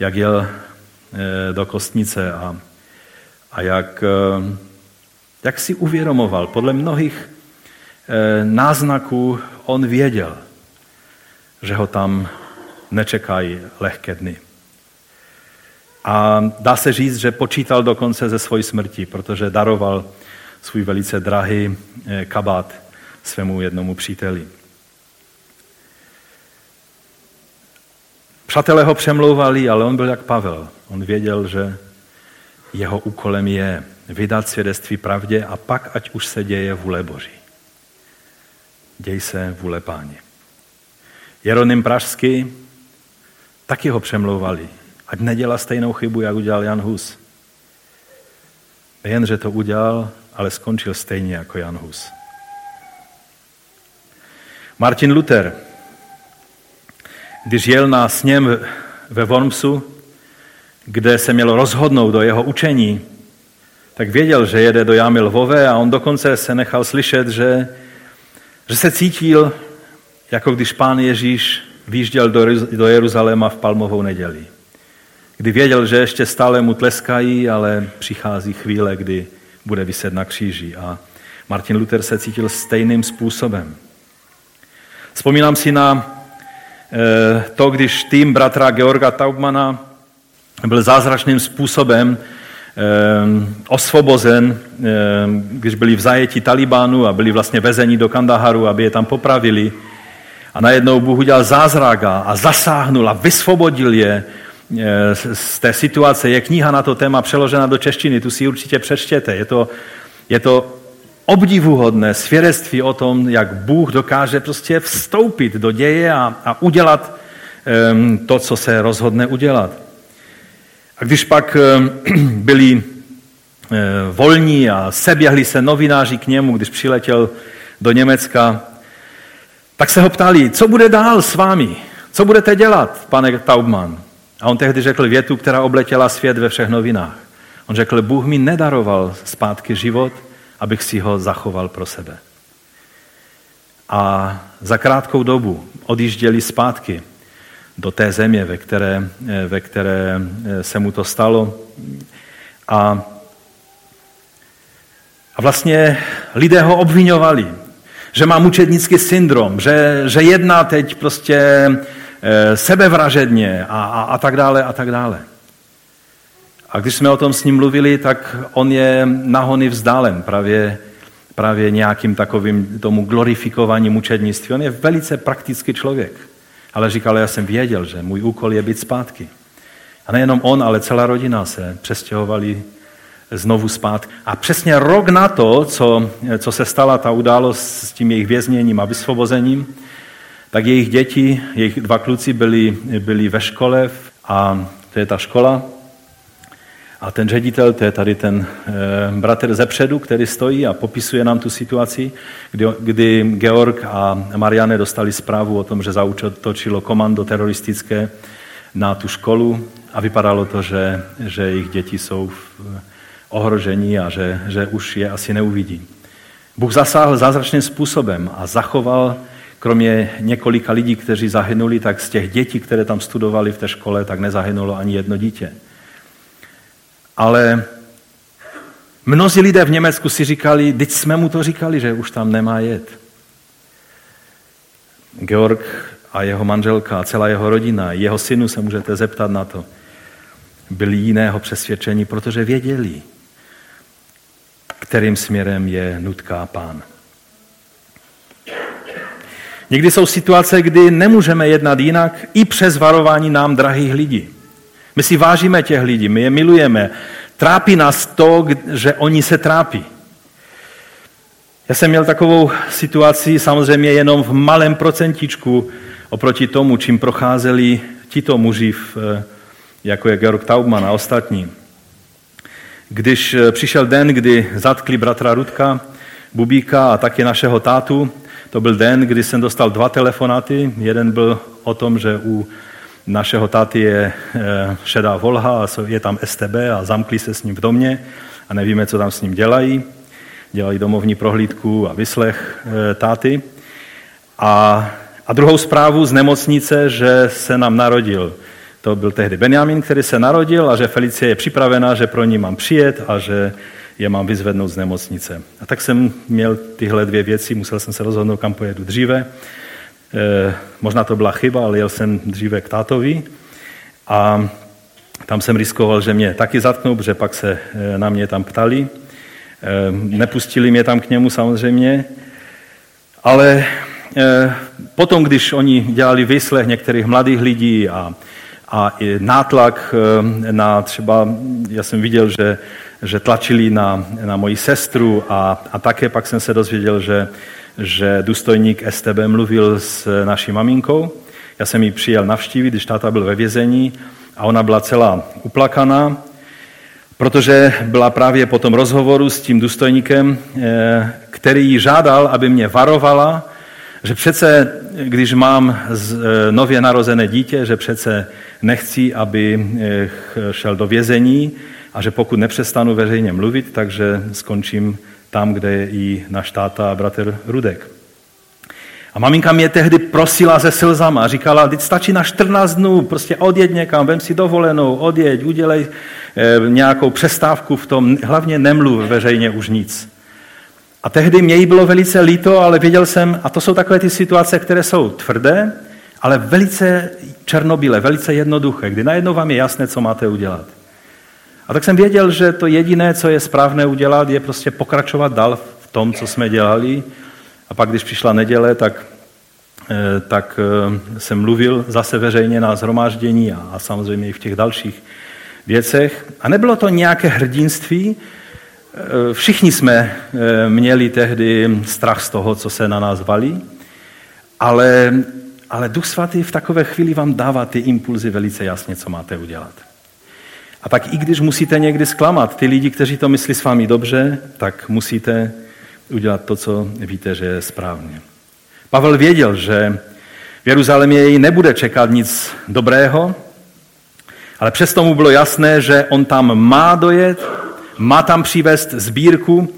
jak jel e, do kostnice a, a jak, e, jak si uvědomoval. Podle mnohých e, náznaků on věděl, že ho tam nečekají lehké dny. A dá se říct, že počítal dokonce ze svojí smrti, protože daroval svůj velice drahý eh, kabát svému jednomu příteli. Přátelé ho přemlouvali, ale on byl jak Pavel. On věděl, že jeho úkolem je vydat svědectví pravdě a pak, ať už se děje vůle Boží. Děj se vůle páně. Jeronym Pražský taky ho přemlouvali. Ať nedělá stejnou chybu, jak udělal Jan Hus. Jen, že to udělal, ale skončil stejně jako Jan Hus. Martin Luther, když jel na sněm ve Wormsu, kde se mělo rozhodnout do jeho učení, tak věděl, že jede do jámy lvové a on dokonce se nechal slyšet, že, že se cítil, jako když pán Ježíš výjížděl do Jeruzaléma v palmovou neděli. Kdy věděl, že ještě stále mu tleskají, ale přichází chvíle, kdy bude vyset na kříži. A Martin Luther se cítil stejným způsobem. Vzpomínám si na eh, to, když tým bratra Georga Taubmana byl zázračným způsobem eh, osvobozen, eh, když byli v zajetí Talibánu a byli vlastně vezeni do Kandaharu, aby je tam popravili. A najednou Bůh udělal zázrak a zasáhnul a vysvobodil je Eh, z té situace. Je kniha na to téma přeložena do češtiny, tu si určitě přečtěte. Je to, je to obdivuhodné svědectví o tom, jak Bůh dokáže prostě vstoupit do děje a, a udělat um, to, co se rozhodne udělat. A když pak um, byli um, volní a seběhli se novináři k němu, když přiletěl do Německa, tak se ho ptali, co bude dál s vámi? Co budete dělat, pane Taubman? A on tehdy řekl větu, která obletěla svět ve všech novinách. On řekl, Bůh mi nedaroval zpátky život, abych si ho zachoval pro sebe. A za krátkou dobu odjížděli zpátky do té země, ve které, ve které se mu to stalo. A, a vlastně lidé ho obvinovali, že má mučednický syndrom, že, že jedná teď prostě Eh, sebevražedně a, a, a tak dále a tak dále. A když jsme o tom s ním mluvili, tak on je nahony vzdálen právě, právě nějakým takovým tomu glorifikování mučednictví. On je velice praktický člověk. Ale říkal, já jsem věděl, že můj úkol je být zpátky. A nejenom on, ale celá rodina se přestěhovali znovu zpátky. A přesně rok na to, co, co se stala ta událost s tím jejich vězněním a vysvobozením, tak jejich děti, jejich dva kluci byli, byli ve škole a to je ta škola. A ten ředitel, to je tady ten e, bratr ze předu, který stojí a popisuje nám tu situaci, kdy, kdy Georg a Marianne dostali zprávu o tom, že zautočilo komando teroristické na tu školu a vypadalo to, že, že jejich děti jsou v ohrožení a že, že už je asi neuvidí. Bůh zasáhl zázračným způsobem a zachoval kromě několika lidí, kteří zahynuli, tak z těch dětí, které tam studovali v té škole, tak nezahynulo ani jedno dítě. Ale mnozí lidé v Německu si říkali, teď jsme mu to říkali, že už tam nemá jet. Georg a jeho manželka a celá jeho rodina, jeho synu se můžete zeptat na to. byli jiného přesvědčení, protože věděli, kterým směrem je nutká pán. Někdy jsou situace, kdy nemůžeme jednat jinak i přes varování nám drahých lidí. My si vážíme těch lidí, my je milujeme. Trápí nás to, že oni se trápí. Já jsem měl takovou situaci samozřejmě jenom v malém procentičku oproti tomu, čím procházeli tito muži, jako je Georg Taubman a ostatní. Když eh, přišel den, kdy zatkli bratra Rudka, Bubíka a taky našeho tátu, to byl den, kdy jsem dostal dva telefonáty. Jeden byl o tom, že u našeho táty je eh, šedá volha a je tam STB a zamkli se s ním v domě a nevíme, co tam s ním dělají. Dělají domovní prohlídku a vyslech eh, táty. A, a druhou zprávu z nemocnice, že se nám narodil. To byl tehdy Benjamin, který se narodil a že Felicie je připravená, že pro ní mám přijet a že je mám vyzvednout z nemocnice. A tak jsem měl tyhle dvě věci, musel jsem se rozhodnout, kam pojedu dříve. E, možná to byla chyba, ale jel jsem dříve k tátovi a tam jsem riskoval, že mě taky zatknou, protože pak se e, na mě tam ptali. E, nepustili mě tam k němu samozřejmě, ale e, potom, když oni dělali vyslech některých mladých lidí a, a nátlak e, na třeba, já jsem viděl, že že tlačili na, na moji sestru a, a také pak jsem se dozvěděl, že, že důstojník STB mluvil s naší maminkou. Já jsem ji přijel navštívit, když táta byl ve vězení a ona byla celá uplakaná, protože byla právě po tom rozhovoru s tím důstojníkem, eh, který ji žádal, aby mě varovala, že přece, když mám eh, nově narozené dítě, že přece nechci, aby eh, šel do vězení, a že pokud nepřestanu veřejně mluvit, takže skončím tam, kde je i náš táta a bratr Rudek. A maminka mě tehdy prosila se slzama říkala, teď stačí na 14 dnů, prostě odjeď někam, vem si dovolenou, odjeď, udělej e, nějakou přestávku v tom, hlavně nemluv veřejně už nic. A tehdy mě jí bylo velice líto, ale věděl jsem, a to jsou takové ty situace, které jsou tvrdé, ale velice černobílé, velice jednoduché, kdy najednou vám je jasné, co máte udělat. A tak jsem věděl, že to jediné, co je správné udělat, je prostě pokračovat dál v tom, co jsme dělali. A pak, když přišla neděle, tak, eh, tak eh, jsem mluvil zase veřejně na zhromáždění a, a samozřejmě i v těch dalších věcech. A nebylo to nějaké hrdinství. Eh, všichni jsme měli tehdy strach z toho, co se na nás valí, ale, ale Duch Svatý v takové chvíli vám dává ty impulzy velice jasně, co máte udělat. A tak i když musíte někdy zklamat ty lidi, kteří to myslí s vámi dobře, tak musíte udělat to, co víte, že je správně. Pavel věděl, že v Jeruzalémě jej nebude čekat nic dobrého, ale přesto mu bylo jasné, že on tam má dojet, má tam přivést sbírku,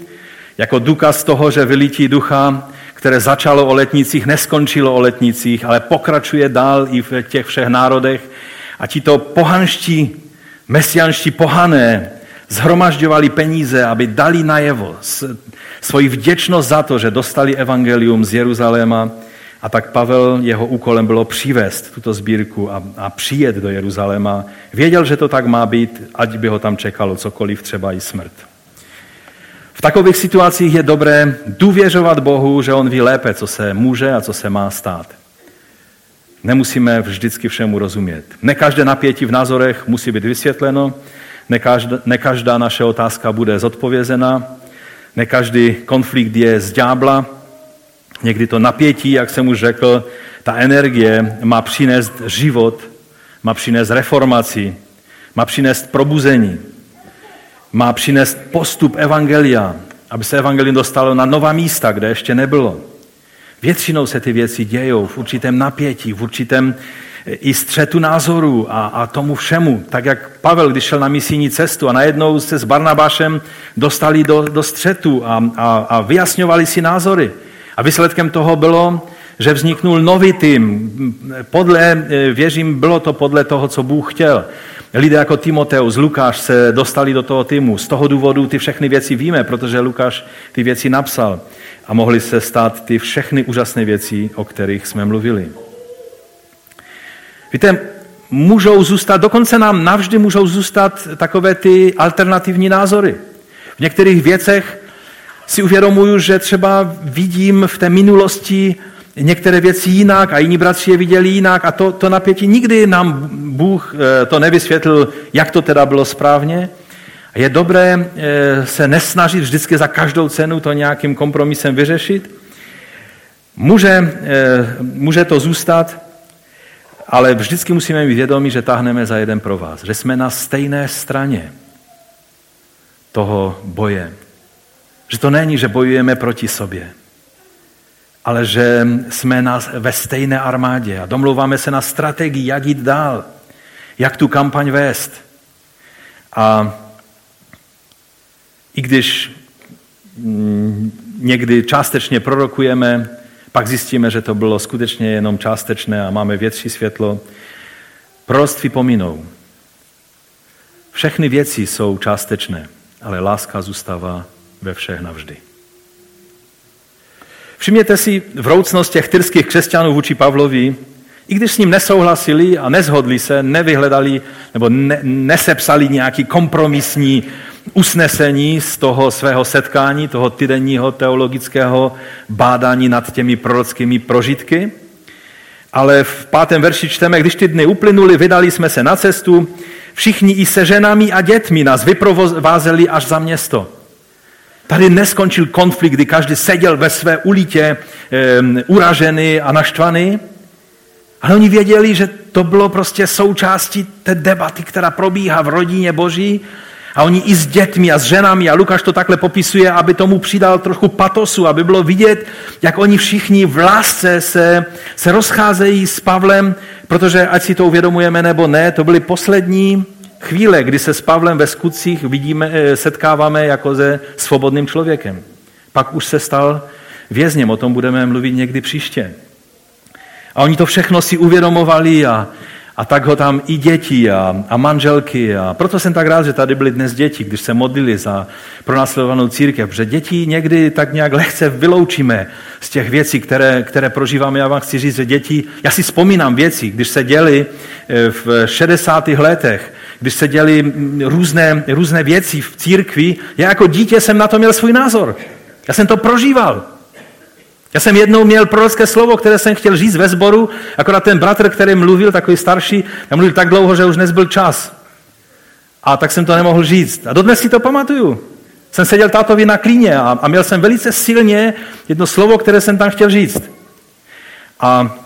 jako důkaz toho, že vylítí ducha, které začalo o letnicích, neskončilo o letnicích, ale pokračuje dál i v těch všech národech. A ti to pohanští Mesianští pohané zhromažďovali peníze, aby dali najevo svoji vděčnost za to, že dostali evangelium z Jeruzaléma a tak Pavel, jeho úkolem bylo přivést tuto sbírku a, a přijet do Jeruzaléma. Věděl, že to tak má být, ať by ho tam čekalo cokoliv, třeba i smrt. Takových situacích je dobré důvěřovat Bohu, že On ví lépe, co se může a co se má stát. Nemusíme vždycky všemu rozumět. Ne každé napětí v názorech musí být vysvětleno, ne každá, ne každá naše otázka bude zodpovězena, ne každý konflikt je z ďábla. Někdy to napětí, jak jsem už řekl, ta energie má přinést život, má přinést reformaci, má přinést probuzení, má přinést postup evangelia, aby se evangelium dostalo na nová místa, kde ještě nebylo. Většinou se ty věci dějou v určitém napětí, v určitém eh, i střetu názorů a, a tomu všemu. Tak jak Pavel, když šel na misijní cestu a najednou se s Barnabášem dostali do, do střetu a, a, a vyjasňovali si názory. A výsledkem toho bylo, že vzniknul nový tým. Podle, eh, věřím, bylo to podle toho, co Bůh chtěl. Lidé jako Timoteus, Lukáš se dostali do toho týmu. Z toho důvodu ty všechny věci víme, protože Lukáš ty věci napsal a mohly se stát ty všechny úžasné věci, o kterých jsme mluvili. Víte, můžou zůstat, dokonce nám navždy můžou zůstat takové ty alternativní názory. V některých věcech si uvědomuju, že třeba vidím v té minulosti některé věci jinak a jiní bratři je viděli jinak a to, to napětí nikdy nám Bůh eh, to nevysvětlil, jak to teda bylo správně. Je dobré eh, se nesnažit vždycky za každou cenu to nějakým kompromisem vyřešit. Může, eh, může to zůstat, ale vždycky musíme mít vědomí, že táhneme za jeden pro vás, že jsme na stejné straně toho boje. Že to není, že bojujeme proti sobě, ale že jsme na, ve stejné armádě a domlouváme se na strategii, jak jít dál, jak tu kampaň vést. A i když mm, někdy částečně prorokujeme, pak zjistíme, že to bylo skutečně jenom částečné a máme větší světlo. Proroctví pominou. Všechny věci jsou částečné, ale láska zůstává ve všech navždy. Všimněte si vroucnost těch tyrských křesťanů vůči Pavlovi, i když s ním nesouhlasili a nezhodli se, nevyhledali nebo ne, nesepsali nějaký kompromisní usnesení z toho svého setkání, toho týdenního teologického bádání nad těmi prorockými prožitky. Ale v pátém verši čteme, když ty dny uplynuly, vydali jsme se na cestu, všichni i se ženami a dětmi nás vyprovázeli až za město. Tady neskončil konflikt, kdy každý seděl ve své ulitě e, uražený a naštvaný, ale oni věděli, že to bylo prostě součástí té debaty, která probíhá v rodině Boží. A oni i s dětmi a s ženami, a Lukáš to takhle popisuje, aby tomu přidal trochu patosu, aby bylo vidět, jak oni všichni v lásce se, se rozcházejí s Pavlem, protože ať si to uvědomujeme nebo ne, to byly poslední chvíle, kdy se s Pavlem ve skutcích vidíme, eh, setkáváme jako se svobodným člověkem. Pak už se stal vězněm, o tom budeme mluvit někdy příště. A oni to všechno si uvědomovali a, a tak ho tam i děti a, a manželky. A proto jsem tak rád, že tady byly dnes děti, když se modlili za pronásledovanou církev, protože děti někdy tak nějak lehce vyloučíme z těch věcí, které, které prožíváme. Já vám chci říct, že děti, já si vzpomínám věci, když se děli eh, v 60. letech, když se děli různé, různé věci v církvi, já jako dítě jsem na to měl svůj názor. Já jsem to prožíval. Já jsem jednou měl prorocké slovo, které jsem chtěl říct ve sboru, akorát ten bratr, který mluvil, takový starší, já mluvil tak dlouho, že už nezbyl čas. A tak jsem to nemohl říct. A dodnes si to pamatuju. Jsem seděl tátovi na klíně a, a měl jsem velice silně jedno slovo, které jsem tam chtěl říct. A,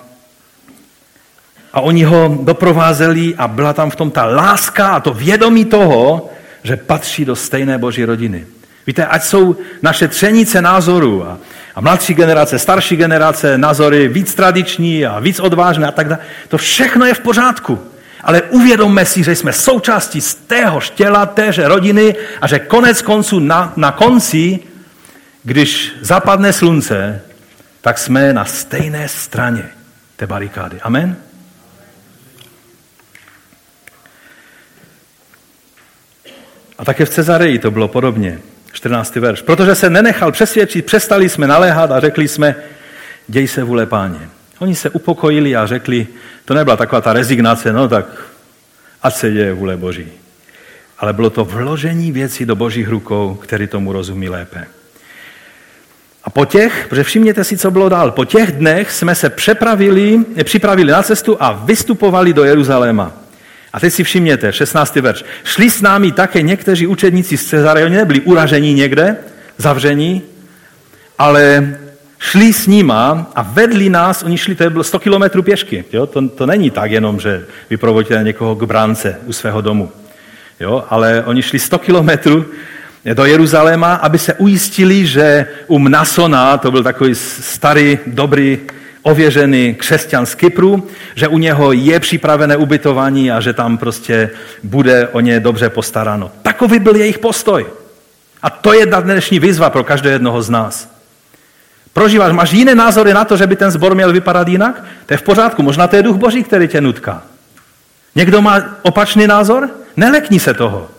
a oni ho doprovázeli a byla tam v tom ta láska a to vědomí toho, že patří do stejné boží rodiny. Víte, ať jsou naše třenice názorů a, a mladší generace, starší generace, názory víc tradiční a víc odvážné a tak dále. To všechno je v pořádku. Ale uvědomme si, že jsme součástí z téhož těla, téže rodiny a že konec konců na, na konci, když zapadne slunce, tak jsme na stejné straně té barikády. Amen? A také v Cezareji to bylo podobně. 14. verš. Protože se nenechal přesvědčit, přestali jsme naléhat a řekli jsme, děj se vůle páně. Oni se upokojili a řekli, to nebyla taková ta rezignace, no tak ať se děje vůle Boží. Ale bylo to vložení věcí do božích rukou, který tomu rozumí lépe. A po těch, protože všimněte si, co bylo dál, po těch dnech jsme se přepravili, připravili na cestu a vystupovali do Jeruzaléma. A teď si všimněte, 16. verš. Šli s námi také někteří učedníci z Cezary, oni nebyli uražení někde, zavření, ale šli s nima a vedli nás, oni šli, to bylo 100 kilometrů pěšky. Jo? To, to není tak jenom, že vyprovodíte někoho k bránce u svého domu. Jo? Ale oni šli 100 kilometrů do Jeruzaléma, aby se ujistili, že u Mnasona, to byl takový starý, dobrý ověřený křesťan z Kypru, že u něho je připravené ubytování a že tam prostě bude o ně dobře postaráno. Takový byl jejich postoj. A to je dnešní výzva pro každého jednoho z nás. Prožíváš, máš jiné názory na to, že by ten zbor měl vypadat jinak? To je v pořádku, možná to je duch boží, který tě nutká. Někdo má opačný názor? Nelekni se toho.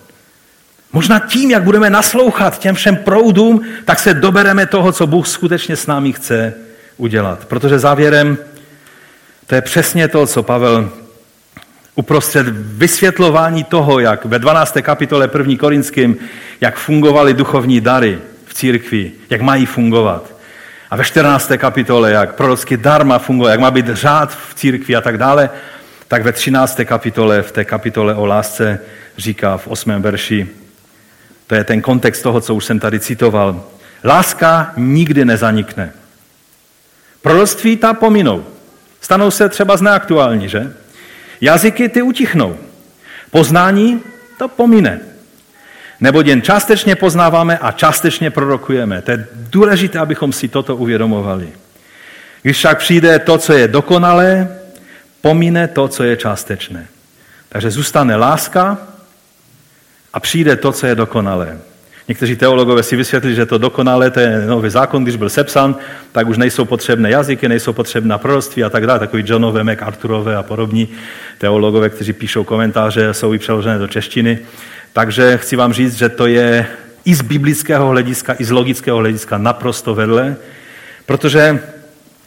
Možná tím, jak budeme naslouchat těm všem proudům, tak se dobereme toho, co Bůh skutečně s námi chce udělat. Protože závěrem to je přesně to, co Pavel Uprostřed vysvětlování toho, jak ve 12. kapitole 1. Korinským, jak fungovaly duchovní dary v církvi, jak mají fungovat. A ve 14. kapitole, jak prorocký dar má fungovat, jak má být řád v církvi a tak dále, tak ve 13. kapitole, v té kapitole o lásce, říká v 8. verši, to je ten kontext toho, co už jsem tady citoval. Láska nikdy nezanikne. Proroctví ta pominou. Stanou se třeba zneaktuální, že? Jazyky ty utichnou. Poznání to pomine. Nebo jen částečně poznáváme a částečně prorokujeme. To je důležité, abychom si toto uvědomovali. Když však přijde to, co je dokonalé, pomine to, co je částečné. Takže zůstane láska a přijde to, co je dokonalé. Někteří teologové si vysvětlili, že to dokonalé, to je nový zákon, když byl sepsan, tak už nejsou potřebné jazyky, nejsou potřebná proroctví a tak dále. Takový Johnové, MacArthurové a podobní teologové, kteří píšou komentáře, jsou i přeložené do češtiny. Takže chci vám říct, že to je i z biblického hlediska, i z logického hlediska naprosto vedle, protože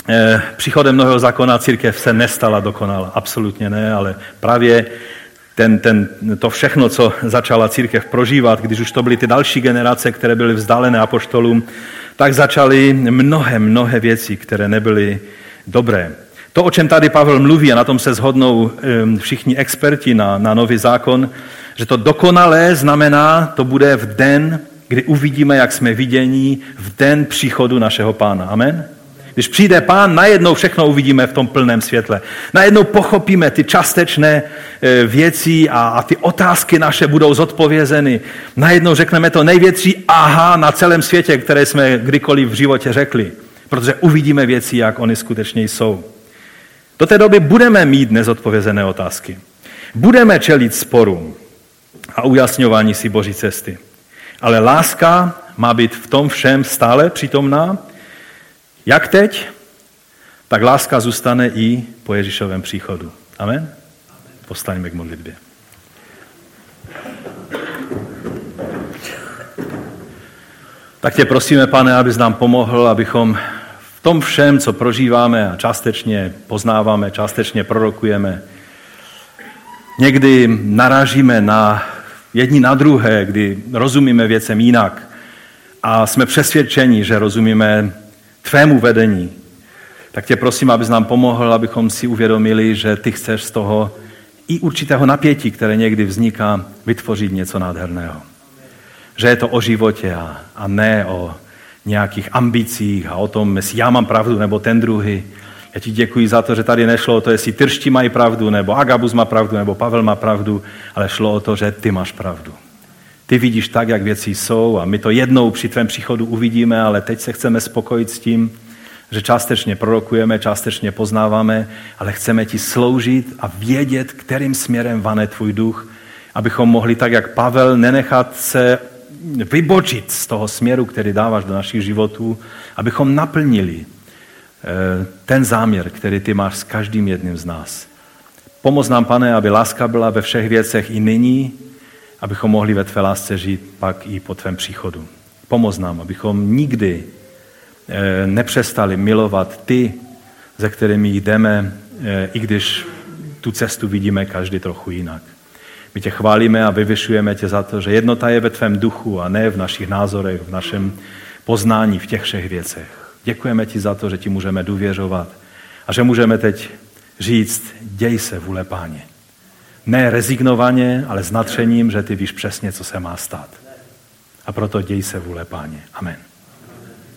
eh, příchodem nového zákona církev se nestala dokonala. Absolutně ne, ale právě ten, ten, to všechno, co začala církev prožívat, když už to byly ty další generace, které byly vzdálené apoštolům, tak začaly mnohé, mnohé věci, které nebyly dobré. To, o čem tady Pavel mluví, a na tom se shodnou všichni experti na, na nový zákon, že to dokonalé znamená, to bude v den, kdy uvidíme, jak jsme vidění, v den příchodu našeho pána. Amen? Když přijde pán, najednou všechno uvidíme v tom plném světle. Najednou pochopíme ty částečné e, věci a, a ty otázky naše budou zodpovězeny. Najednou řekneme to největší aha na celém světě, které jsme kdykoliv v životě řekli. Protože uvidíme věci, jak oni skutečně jsou. Do té doby budeme mít nezodpovězené otázky. Budeme čelit sporům a ujasňování si Boží cesty. Ale láska má být v tom všem stále přítomná jak teď, tak láska zůstane i po Ježíšovém příchodu. Amen? Postaňme k modlitbě. Tak tě prosíme, pane, abys nám pomohl, abychom v tom všem, co prožíváme a částečně poznáváme, částečně prorokujeme, někdy narážíme na jedni na druhé, kdy rozumíme věcem jinak a jsme přesvědčeni, že rozumíme tvému vedení, tak tě prosím, abys nám pomohl, abychom si uvědomili, že ty chceš z toho i určitého napětí, které někdy vzniká, vytvořit něco nádherného. Že je to o životě a, a ne o nějakých ambicích a o tom, jestli já mám pravdu nebo ten druhý. Já ti děkuji za to, že tady nešlo o to, jestli Tršti mají pravdu, nebo Agabus má pravdu, nebo Pavel má pravdu, ale šlo o to, že ty máš pravdu. Ty vidíš tak, jak věci jsou a my to jednou při tvém příchodu uvidíme, ale teď se chceme spokojit s tím, že částečně prorokujeme, částečně poznáváme, ale chceme ti sloužit a vědět, kterým směrem vane tvůj duch, abychom mohli tak, jak Pavel, nenechat se vybočit z toho směru, který dáváš do našich životů, abychom naplnili eh, ten záměr, který ty máš s každým jedním z nás. Pomoz nám, pane, aby láska byla ve všech věcech i nyní, abychom mohli ve tvé lásce žít pak i po tvém příchodu. Pomoz nám, abychom nikdy eh, nepřestali milovat ty, ze kterými jdeme, eh, i když tu cestu vidíme každý trochu jinak. My tě chválíme a vyvyšujeme tě za to, že jednota je ve tvém duchu a ne v našich názorech, v našem poznání v těch všech věcech. Děkujeme ti za to, že ti můžeme důvěřovat a že můžeme teď říct, děj se vůle páně. Ne rezignovaně, ale s natřením, že ty víš přesně, co se má stát. A proto děj se vůle páně. Amen.